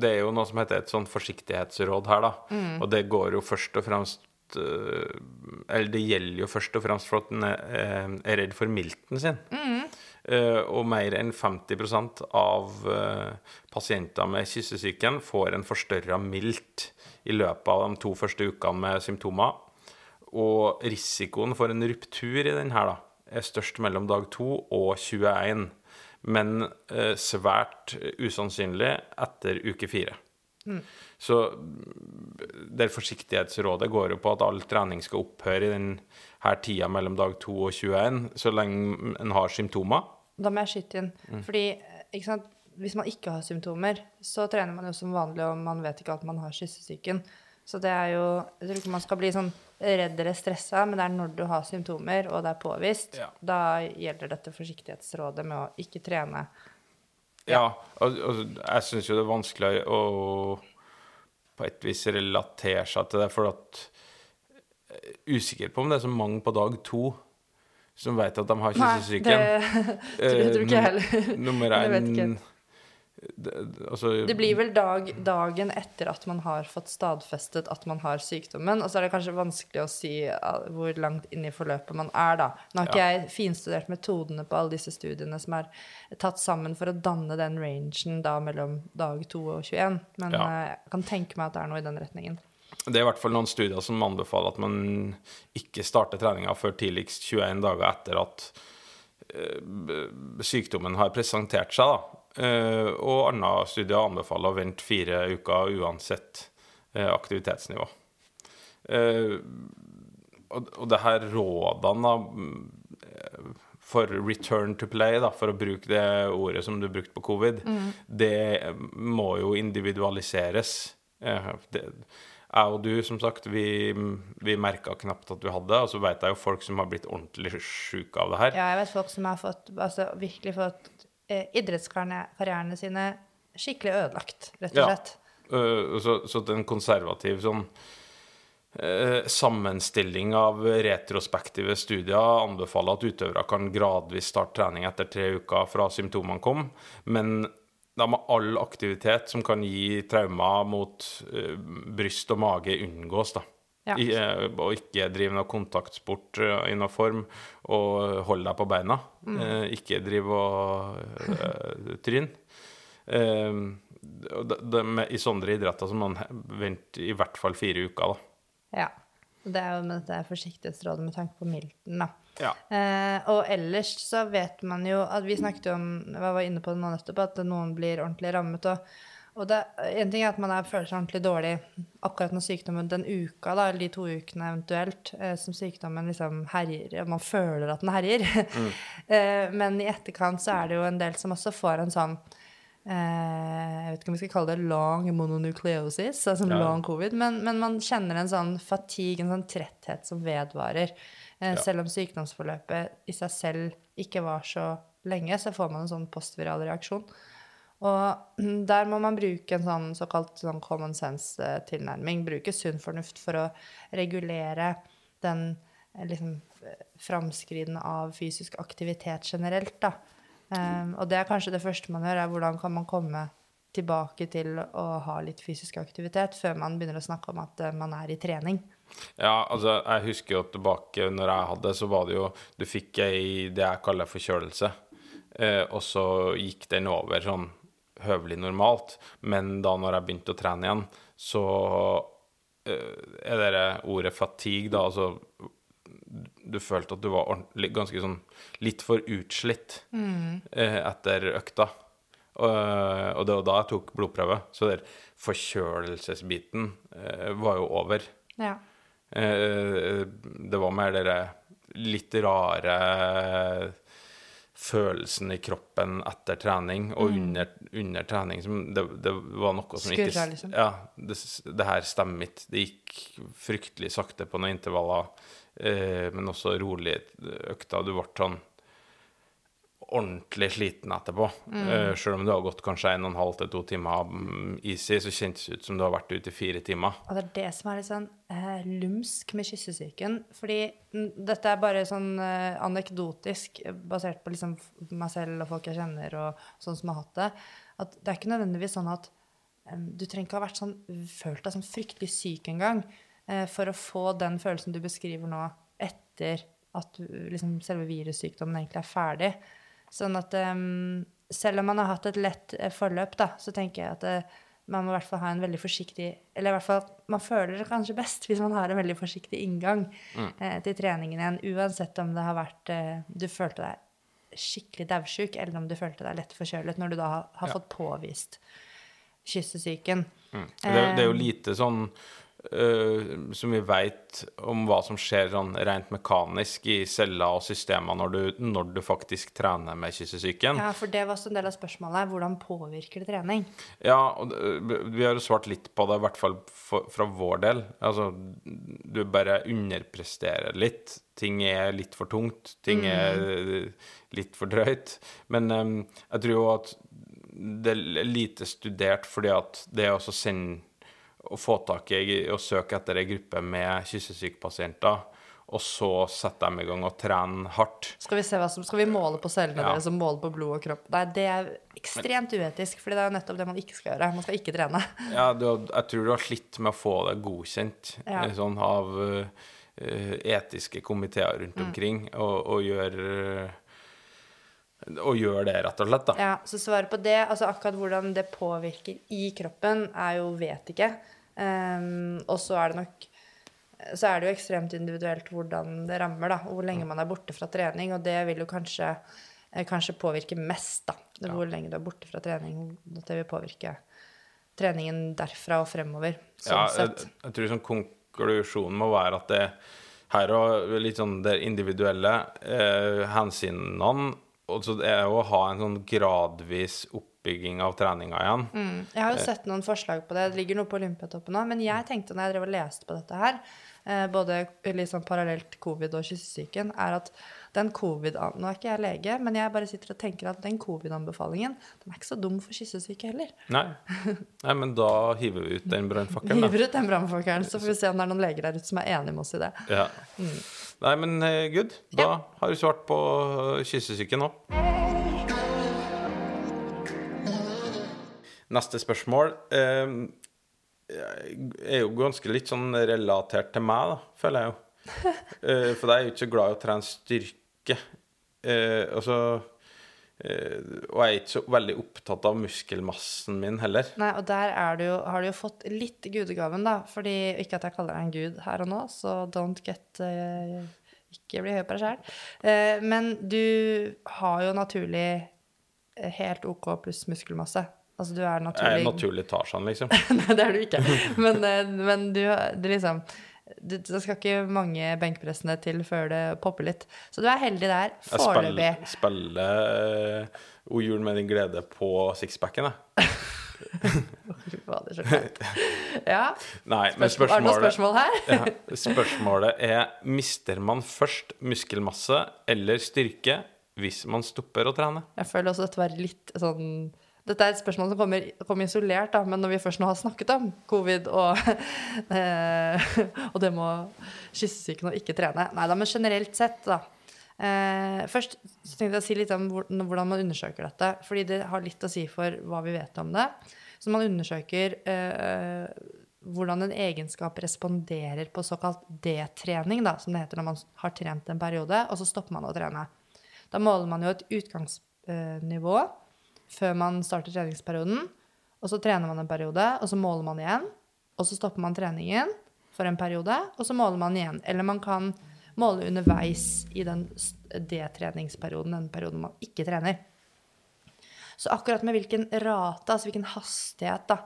[SPEAKER 1] Det er jo noe som heter et sånn forsiktighetsråd her, da. Og det går jo først og fremst eh, Eller det gjelder jo først og fremst for at en er, eh, er redd for milten sin. Eh, og mer enn 50 av pasienter med kyssesyken får en forstørra milt i løpet av de to første ukene med symptomer. Og risikoen for en ruptur i den her da, er størst mellom dag 2 og 21, men eh, svært usannsynlig etter uke 4. Så mm, det forsiktighetsrådet går jo på at all trening skal opphøre i denne tida mellom dag 2 og 21, så lenge en har symptomer.
[SPEAKER 3] Da må jeg skyte inn. Fordi eh, sant? hvis man ikke har symptomer, så trener man jo som vanlig, og man vet ikke at man har kyssesyken. Så det er jo Jeg tror ikke man skal bli sånn redd eller stressa, men det er når du har symptomer, og det er påvist,
[SPEAKER 1] Ja.
[SPEAKER 3] da gjelder dette forsiktighetsrådet med å ikke trene.
[SPEAKER 1] Ja, og, og jeg syns jo det er vanskelig å på et vis relatere seg til det, for at jeg er usikker på om det er så mange på dag to som vet at de har
[SPEAKER 3] Nei, det tror, ikke jeg heller.
[SPEAKER 1] Eh, Nummer *laughs* én det, altså,
[SPEAKER 3] Det blir vel dag, dagen etter at man har fått stadfestet at man har sykdommen, og så er det kanskje vanskelig å si uh, hvor langt inn i forløpet man er, da. Nå har ikke jeg finstudert metodene på alle disse studiene som er tatt sammen for å danne den rangen da mellom dag 2 og 21, men
[SPEAKER 1] Ja.
[SPEAKER 3] uh, jeg kan tenke meg at det er noe i den retningen.
[SPEAKER 1] Det er i hvert fall noen studier som anbefaler at man ikke starter treninga før tidligst 21 dager etter at eh, sykdommen har presentert seg. Da. Eh, og andre studier anbefaler å vente fire uker uansett eh, aktivitetsnivå. Eh, og, det her rådene mm, for return to play, da, for å bruke det ordet som du brukte på covid, det må jo individualiseres. Det, jeg og du, som sagt, vi, vi merka knapt at du hadde, og så vet jeg jo folk som har blitt ordentlig sjuke av det her.
[SPEAKER 3] Ja, jeg vet folk som har fått, altså virkelig fått idrettskarrierene sine skikkelig ødelagt, rett og slett.
[SPEAKER 1] Ja. så, så at en konservativ sånn eh, sammenstilling av retrospektive studier anbefaler at utøvere kan gradvis starte trening etter tre uker fra symptomene kom, men da må all aktivitet som kan gi traumer mot eh, bryst og mage, unngås. da.
[SPEAKER 3] Ja.
[SPEAKER 1] I, eh, og ikke drive noe kontaktsport eh, i noen form, og hold deg på beina. Eh, ikke drive og eh, *laughs* tryn. Eh, det, det med, I sånne idretter så man venter i hvert fall fire uker, da.
[SPEAKER 3] Ja. Det er jo med dette forsiktighetsrådet med tanke på milten, da.
[SPEAKER 1] Ja.
[SPEAKER 3] Eh, og ellers så vet man jo at Vi snakket jo om jeg var inne på det nå nettopp, at noen blir ordentlig rammet. Og, og det, en ting er at man er, føler seg ordentlig dårlig akkurat når sykdommen den uka, da, eller de to ukene eventuelt, eh, som sykdommen liksom herjer, man føler at den herjer. *laughs* eh, men i etterkant så er det jo en del som også får en sånn eh, jeg vet ikke om vi skal kalle det long mononucleosis, altså
[SPEAKER 1] Ja.
[SPEAKER 3] long covid, men, men man kjenner en sånn fatigue, en sånn tretthet som vedvarer. Eh,
[SPEAKER 1] Ja.
[SPEAKER 3] Selv om sykdomsforløpet i seg selv ikke var så lenge, så får man en sånn postviral reaksjon. Og *clears throat* der må man bruke en sånn såkalt sånn common sense-tilnærming. Bruke sunn fornuft for å regulere den eh, liksom, framskriden av fysisk aktivitet generelt, da. Um, og det er kanskje det første man gjør, er hvordan kan man komme tilbake til å ha litt fysisk aktivitet før man begynner å snakke om at eh, man er i trening.
[SPEAKER 1] Ja, altså, jeg husker jo tilbake når jeg hadde, så var det jo Du fikk ei det jeg kaller forkjølelse, eh, og så gikk den over sånn høvelig normalt. Men da når jeg begynte å trene igjen, så eh, er det ordet fatigue, da, altså Du følte at du var ganske sånn litt for utslitt eh, etter økta. Og, det var da jeg tok blodprøve. Så der forkjølelsesbiten eh, var jo over.
[SPEAKER 3] Ja.
[SPEAKER 1] Det var mer dere litt rare følelsen i kroppen etter trening og under, under trening som det, det var noe som ikke
[SPEAKER 3] liksom.
[SPEAKER 1] Ja, det, det her stemmer ikke. Det gikk fryktelig sakte på noen intervaller, eh, men også rolig økta. Du ble sånn ordentlig sliten etterpå.
[SPEAKER 3] Mm.
[SPEAKER 1] Uh, selv om du har gått kanskje en og en halv til to timer mm, easy, så kjentes det ut som du har vært ute i fire timer.
[SPEAKER 3] Og det er det som er litt sånn uh, lumsk med kyssesyken. Fordi dette er bare sånn uh, anekdotisk, eh, basert på liksom meg selv og folk jeg kjenner, og sånn som har hatt det. At det er ikke nødvendigvis sånn at um, du trenger ikke ha vært sånn, følt deg sånn fryktelig syk en gang eh, for å få den følelsen du beskriver nå, etter at liksom, selve virussykdommen egentlig er ferdig. Sånn at um, selv om man har hatt et lett eh, forløp, da, så tenker jeg at eh, man må i hvert fall ha en veldig forsiktig Eller i hvert fall man føler det kanskje best hvis man har en veldig forsiktig inngang eh, til treningen igjen. Uansett om det har vært eh, Du følte deg skikkelig daudsjuk, eller om du følte deg lett forkjølet når du da har, har
[SPEAKER 1] Ja.
[SPEAKER 3] fått påvist kyssesyken.
[SPEAKER 1] Det, er- det er jo
[SPEAKER 3] Eh.
[SPEAKER 1] lite sånn øh, som vi veit om hva som skjer sånn rent mekanisk i celler og systemer når du, når du faktisk trener med kyssesyken.
[SPEAKER 3] Ja, for det var også en del av spørsmålet. Hvordan påvirker det trening?
[SPEAKER 1] Ja, og vi har jo svart litt på det, i hvert fall for, fra vår del. Altså, du bare underpresterer litt. Ting er litt for tungt. Ting er litt for drøyt. Men um, jeg tror jo at det er lite studert fordi at det å også sende å få tak i og søke etter ei gruppe med kyssesykepasienter, og så setter de i gang og trener hardt.
[SPEAKER 3] Skal vi, se hva som, skal vi måle på cellene
[SPEAKER 1] Ja.
[SPEAKER 3] deres og måle på blod og kropp? Nei, det er ekstremt uetisk, for det er jo nettopp det man ikke skal gjøre. Man skal ikke trene. *laughs*
[SPEAKER 1] Ja, du, jeg tror du har slitt med å få det godkjent
[SPEAKER 3] Ja.
[SPEAKER 1] eh, sånn av uh, etiske komiteer
[SPEAKER 3] Mm.
[SPEAKER 1] rundt omkring, og, og gjøre og gjør det, rett og slett, da.
[SPEAKER 3] Ja, så svaret på det, altså akkurat hvordan det påvirker i kroppen, er jo vet ikke. Um, og så er det nok så er det jo ekstremt individuelt hvordan det rammer, da. Hvor lenge man er borte fra trening. Og det vil jo kanskje, eh, kanskje påvirke mest, da. Det Hvor lenge du er borte fra trening. At det vil påvirke treningen derfra og fremover. Sånn
[SPEAKER 1] Ja, jeg, jeg tror sånn konklusjonen må være at det her og litt sånn det individuelle eh, hensynene Og det er jo å ha en sånn gradvis oppbygging av treninga igjen.
[SPEAKER 3] Mm. Jeg har jo sett noen forslag på det. Det ligger noe på Olympiatoppen nå. Men jeg tenkte når jeg drev og leste på dette her, eh, både sånn parallelt covid og kyssesyken, er at den covid Nå er ikke jeg lege, men jeg bare sitter og tenker at den covid-anbefalingen, den er ikke så dum for kyssesyke heller.
[SPEAKER 1] Nei. *laughs* Nei, men da hiver vi ut den brannfakkelen.
[SPEAKER 3] Hiver ut den brannfakkelen, så får vi *laughs* se om det er noen leger der ute som er enig med oss i det.
[SPEAKER 1] Ja. Nei, men eh, good. Da har du svart på kyssesyken kyssesyke nå. Neste spørsmål eh, er jo ganske litt sånn relatert til meg, da, føler jeg jo. *laughs* Eh, for jeg er jo ikke så glad i å trene styrke. Eh, altså eh, Og jeg er ikke så veldig opptatt av muskelmassen min heller.
[SPEAKER 3] Nei, og der er du jo, har du jo fått litt gudegaven, da. Fordi, ikke at jeg kaller deg en gud her og nå, så don't get uh, Ikke bli høy på deg sjæl. Uh, men du har jo naturlig eh, helt OK pluss muskelmasse. Altså du er naturlig Jeg
[SPEAKER 1] er naturlig Tarzan, liksom. *laughs*
[SPEAKER 3] Nei, det er du ikke. Men, uh, men du, du liksom det, det skal ikke mange benkpressene til før det popper litt. Så du er heldig der
[SPEAKER 1] Jeg spiller,
[SPEAKER 3] foreløpig.
[SPEAKER 1] eh, O jul med din glede på sixpacken, jeg. *laughs*
[SPEAKER 3] Fader, så kleint. Ja.
[SPEAKER 1] Nei, men
[SPEAKER 3] spørsmålet, er det spørsmål her? *laughs*
[SPEAKER 1] ja, Spørsmålet er Mister man først muskelmasse eller styrke hvis man stopper å trene?
[SPEAKER 3] Jeg føler også dette var litt sånn Dette er et spørsmål som kommer, kommer isolert, da, men når vi først nå har snakket om covid og, *laughs* eh, og det med å kyssesyken og ikke trene Nei da, men generelt sett, da. Eh, først så tenkte jeg å si litt om hvordan man undersøker dette. Fordi det har litt å si for hva vi vet om det. Så man undersøker eh, hvordan en egenskap responderer på såkalt D-trening, da, som det heter når man har trent en periode, og så stopper man å trene. Da måler man jo et utgangsnivå før man starter treningsperioden. Og så trener man en periode, og så måler man igjen. Og så stopper man treningen for en periode, og så måler man igjen. Eller man kan måle underveis i den D-treningsperioden, den perioden man ikke trener. Så akkurat med hvilken rate, altså hvilken hastighet, da,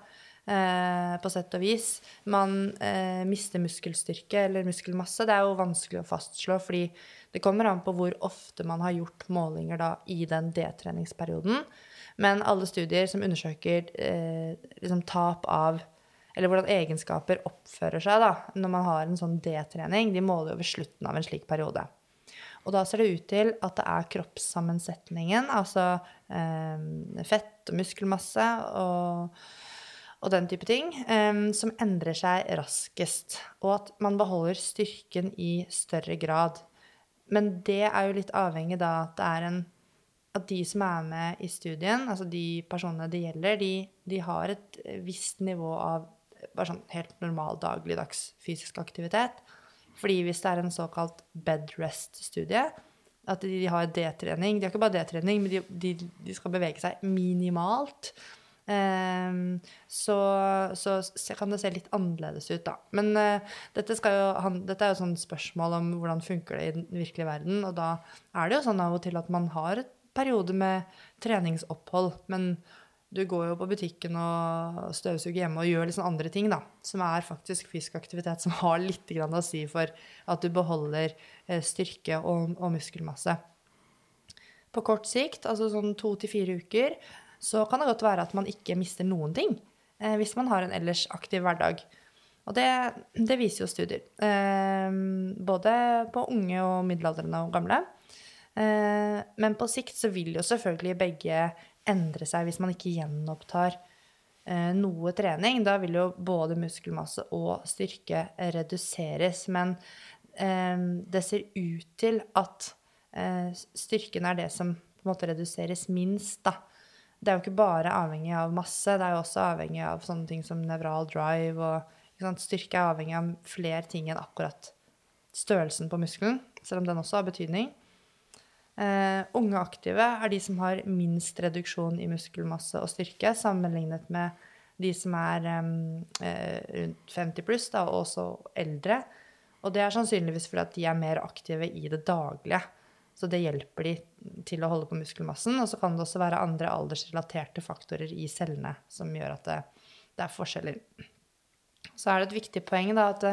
[SPEAKER 3] eh, på sett og vis, man eh, mister muskelstyrke eller muskelmasse, det er jo vanskelig å fastslå, fordi det kommer an på hvor ofte man har gjort målinger da i den D-treningsperioden. Men alle studier som undersøker eh, liksom tap av eller hvordan egenskaper oppfører seg da, når man har en sånn D-trening, de måler jo ved slutten av en slik periode. Og da ser det ut til at det er kroppssammensetningen, altså eh, fett og muskelmasse og, og den type ting, eh, som endrer seg raskest. Og at man beholder styrken i større grad. Men det er jo litt avhengig da at det er en at de som er med i studien, altså de personene det gjelder, de, de har et visst nivå av bare sånn helt normal dagligdags fysisk aktivitet. Fordi hvis det er en såkalt bed rest-studie, at de, de har D-trening De har ikke bare D-trening, men de, de, de skal bevege seg minimalt. Um, så, så kan det se litt annerledes ut, da. Men uh, dette, jo, han, dette er jo sånn spørsmål om hvordan funker det i den virkelige verden. Og da er det jo sånn av og til at man har et periode med treningsopphold, men du går jo på butikken og støvsuger hjemme og gjør sånn andre ting, da, som er faktisk fysisk aktivitet som har litt å si for at du beholder eh, styrke og, og muskelmasse. På kort sikt, altså sånn to til fire uker, så kan det godt være at man ikke mister noen ting eh, hvis man har en ellers aktiv hverdag. Og det, det viser jo studier. Eh, både på unge og middelaldrende og gamle. Eh, men på sikt så vil jo selvfølgelig begge endre seg hvis man ikke gjenopptar eh, noe trening. Da vil jo både muskelmasse og styrke reduseres. Men eh, det ser ut til at styrken er det som på en måte reduseres minst, da. Det er jo ikke bare avhengig av masse, det er jo også avhengig av sånne ting som nevral drive og? Styrke er avhengig av flere ting enn akkurat størrelsen på muskelen, selv om den også har betydning. Eh, unge aktive er de som har minst reduksjon i muskelmasse og styrke, sammenlignet med de som er eh, rundt 50 pluss, da, og også eldre. Og det er sannsynligvis fordi at de er mer aktive i det daglige. Så det hjelper de til å holde på muskelmassen. Og så kan det også være andre aldersrelaterte faktorer i cellene som gjør at det, det er forskjeller. Så er det et viktig poeng da at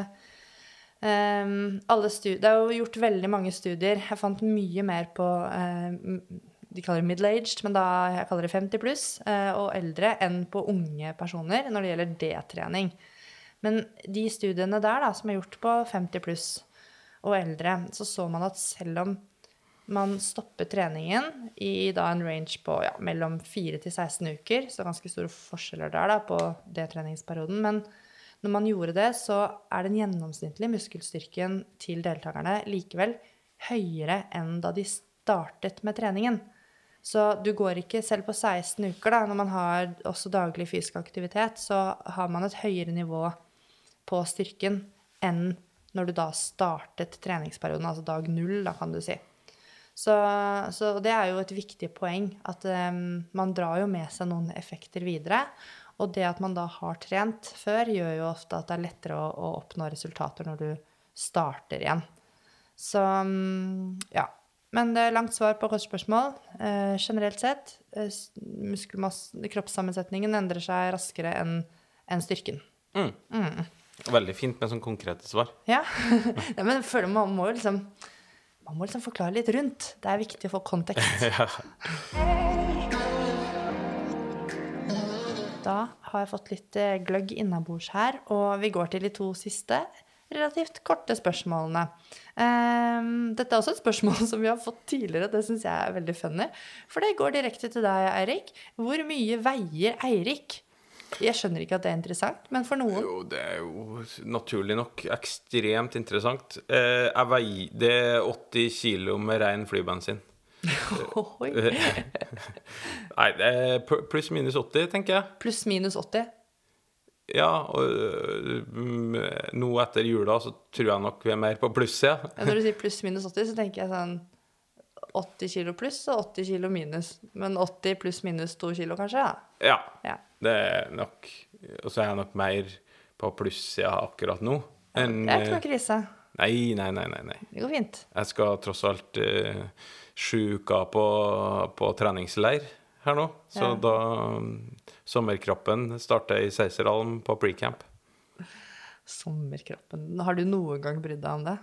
[SPEAKER 3] um, Det er jo gjort veldig mange studier. Jeg fant mye mer på um, De kaller det middle-aged, men da jeg kaller det 50 pluss uh, og eldre enn på unge personer når det gjelder D-trening. Men de studiene der da, som er gjort på 50 pluss og eldre, så så man at selv om man stopper treningen i da en range på ja, mellom 4 til 16 uker, så ganske store forskjeller der da, på det treningsperioden. Men når man gjorde det, så er den gjennomsnittlige muskelstyrken til deltakerne likevel høyere enn da de startet med treningen. Så du går ikke selv på 16 uker, da, når man har også daglig fysisk aktivitet, så har man et høyere nivå på styrken enn når du da startet treningsperioden, altså dag null, da kan du si. Så, så, det er jo et viktig poeng at um, man drar jo med seg noen effekter videre. Og det at man da har trent før, gjør jo ofte at det er lettere å, å oppnå resultater når du starter igjen. Så um, ja. Men det er langt svar på kort spørsmål. Eh, generelt sett, uh, kroppssammensetningen endrer seg raskere enn en styrken.
[SPEAKER 1] Mm. Mm. Veldig fint med sånn konkrete svar.
[SPEAKER 3] Ja. *laughs* ja men føler man må jo liksom man må liksom forklare litt rundt. Det er viktig å få kontekst. *laughs* Da har jeg fått litt eh, gløgg innabords her, og vi går til de to siste relativt korte spørsmålene. Um, dette er også et spørsmål *laughs* som vi har fått tidligere. Det syns jeg er veldig funny. For det går direkte til deg, Eirik. Hvor mye veier Eirik? Jeg skjønner ikke at det er interessant, men for noen
[SPEAKER 1] Jo, det er jo naturlig nok ekstremt interessant. Eh, jeg veier Det er 80 kilo med ren flybensin. *laughs* Nei, det pluss-minus 80, tenker jeg.
[SPEAKER 3] Pluss-minus 80?
[SPEAKER 1] Ja, og mm, nå etter jula så tror jeg nok vi er mer på pluss, Ja,
[SPEAKER 3] når du sier pluss-minus 80, så tenker jeg sånn 80 kilo pluss og 80 kilo minus. Men 80 pluss minus 2 kilo, kanskje?
[SPEAKER 1] Ja. ja. Det er nok Og så er jeg nok mer på plussida akkurat nå.
[SPEAKER 3] enn Det er ikke noe krise.
[SPEAKER 1] Nei, nei, nei, nei, nei.
[SPEAKER 3] Det går fint.
[SPEAKER 1] Jeg skal tross alt uh, sju uker på, på, treningsleir her nå. Så ja. da um, Sommerkroppen starter i Seiserhallen på pre-camp.
[SPEAKER 3] Sommerkroppen Har du noen gang brydd deg om det?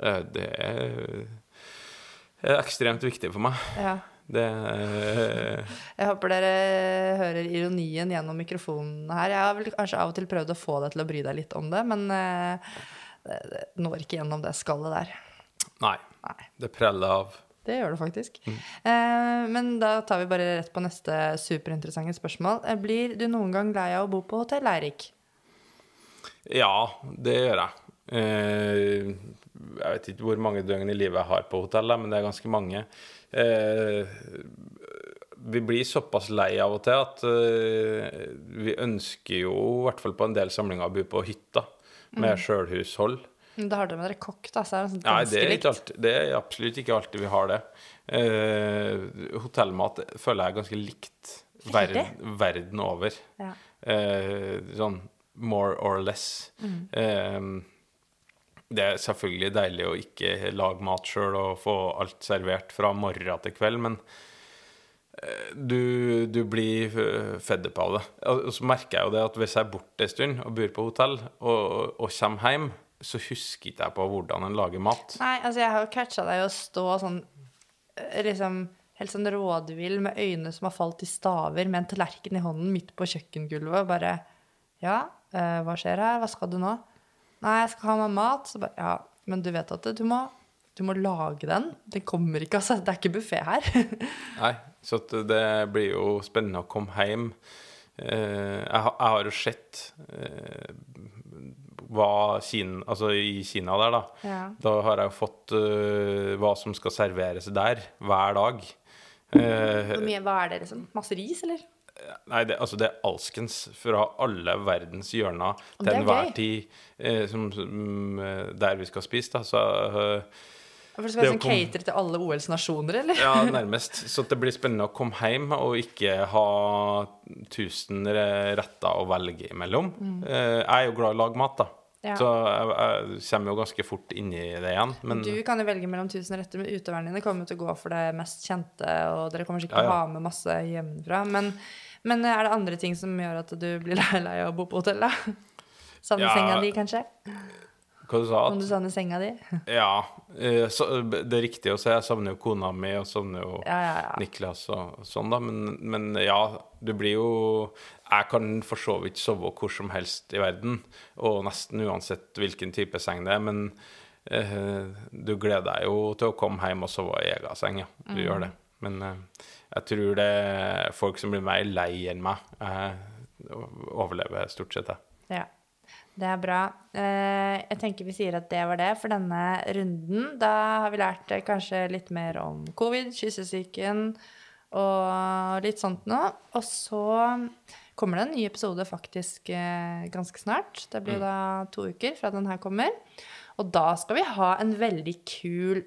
[SPEAKER 1] Uh, det er, er ekstremt viktig for meg.
[SPEAKER 3] Ja.
[SPEAKER 1] Det uh...
[SPEAKER 3] Jeg håper dere hører ironien gjennom mikrofonen her. Jeg har vel kanskje av og til prøvd å få deg til å bry deg litt om det, men uh, det når ikke gjennom det skallet der.
[SPEAKER 1] Nei. Nei. Det preller av.
[SPEAKER 3] Det gjør det faktisk. Mm. Uh, men da tar vi bare rett på neste superinteressante spørsmål. Blir du noen gang lei av å bo på hotell, Eirik?
[SPEAKER 1] Ja, det gjør jeg. jeg vet ikke hvor mange døgn i livet jeg har på hotell, men det er ganske mange eh, vi blir såpass lei av og til at eh, vi ønsker jo, i hvert fall på en del samlinger, å bo på hytta med mm. sjølhushold.
[SPEAKER 3] Da har dere med dere kokk, da? Så er det, sånn
[SPEAKER 1] Nei, det er, alltid, det er, absolutt ikke alltid vi har det. Eh, hotellmat føler jeg er ganske likt verden, verden over. Ja. Eh, sånn more or less. Mm. Eh, det er selvfølgelig deilig å ikke lage mat sjøl og få alt servert fra morgen til kveld, men du, du blir fedde på det. Og så merker jeg jo det at hvis jeg er borte en stund og bor på hotell og, og kommer hjem, så husker ikke jeg på hvordan en lager mat.
[SPEAKER 3] Nei, altså jeg har jo catcha deg å stå sånn eh, liksom helt sånn rådvill med øyne som har falt i staver, med en tallerken i hånden midt på kjøkkengulvet og bare Ja, eh, hva skjer her? Hva skal du nå? Nei, jeg skal ha meg mat. Så bare, ja, men du vet at du må, du må lage den. Den kommer ikke, altså. Det er ikke buffé her. *laughs*
[SPEAKER 1] Nei, så det blir jo spennende å komme hjem. Eh, jeg, har, jo sett eh, hva Kina, altså i Kina der, da.
[SPEAKER 3] Ja.
[SPEAKER 1] Da har jeg jo fått øh, hva som skal serveres der, hver dag. Eh,
[SPEAKER 3] mye, hva er det, liksom? Masse ris, eller?
[SPEAKER 1] Nei, det, altså det er alskens fra alle verdens hjørner til
[SPEAKER 3] er
[SPEAKER 1] enhver tid eh, som, som, eh, der vi skal spise. Da. Så, eh,
[SPEAKER 3] For det skal være sånn cater til alle OLs nasjoner, eller?
[SPEAKER 1] ja, *laughs* nærmest. Så det blir spennende å komme hjem og ikke ha tusen retter å velge imellom. Mm. jeg er jo glad i å lage mat, da.
[SPEAKER 3] Ja.
[SPEAKER 1] Så jeg, jeg kommer jo ganske fort inn i det igjen. Men
[SPEAKER 3] Du kan jo velge mellom tusen retter, men utøverne dine kommer til å gå for det mest kjente, og dere kommer sikkert
[SPEAKER 1] Ja,
[SPEAKER 3] til å ha med masse hjemmefra. Men, men er det andre ting som gjør at du blir lei av å bo på hotell, da? Samme
[SPEAKER 1] Ja.
[SPEAKER 3] senga di, kanskje?
[SPEAKER 1] Hva du sa
[SPEAKER 3] Om du savner senga di?
[SPEAKER 1] Ja, eh, så, det er riktig å si. Jeg savner jo kona mi, og savner jo
[SPEAKER 3] Ja, ja, ja.
[SPEAKER 1] Niklas og sånn, da. Men, men ja, du blir jo Jeg kan for så vidt sove hvor som helst i verden, og nesten uansett hvilken type seng det er. Men eh, du gleder deg jo til å komme hjem og sove i egen seng, ja. Du gjør det. Men eh, jeg tror det er folk som blir mer lei enn meg. Jeg overlever stort sett, jeg.
[SPEAKER 3] Ja. Det er bra. Eh, Jeg tenker vi sier at det var det for denne runden. Da har vi lært eh, kanskje litt mer om covid, kyssesyken og litt sånt nå. Og så kommer det en ny episode faktisk eh, ganske snart. Det blir da to uker fra den her kommer. Og da skal vi ha en veldig kul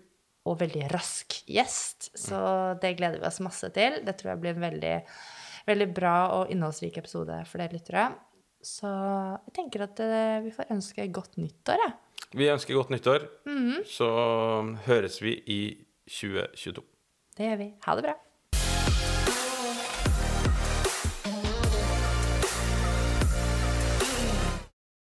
[SPEAKER 3] og veldig rask gjest. Så det gleder vi oss masse til. Det tror jeg blir en veldig, veldig bra og innholdsrik episode for dere lyttere. Så jeg tenker at eh, vi får ønske godt nyttår, jeg.
[SPEAKER 1] Vi ønsker godt nyttår.
[SPEAKER 3] Mhm.
[SPEAKER 1] Så høres vi i 2022.
[SPEAKER 3] Det gjør vi. Ha det bra.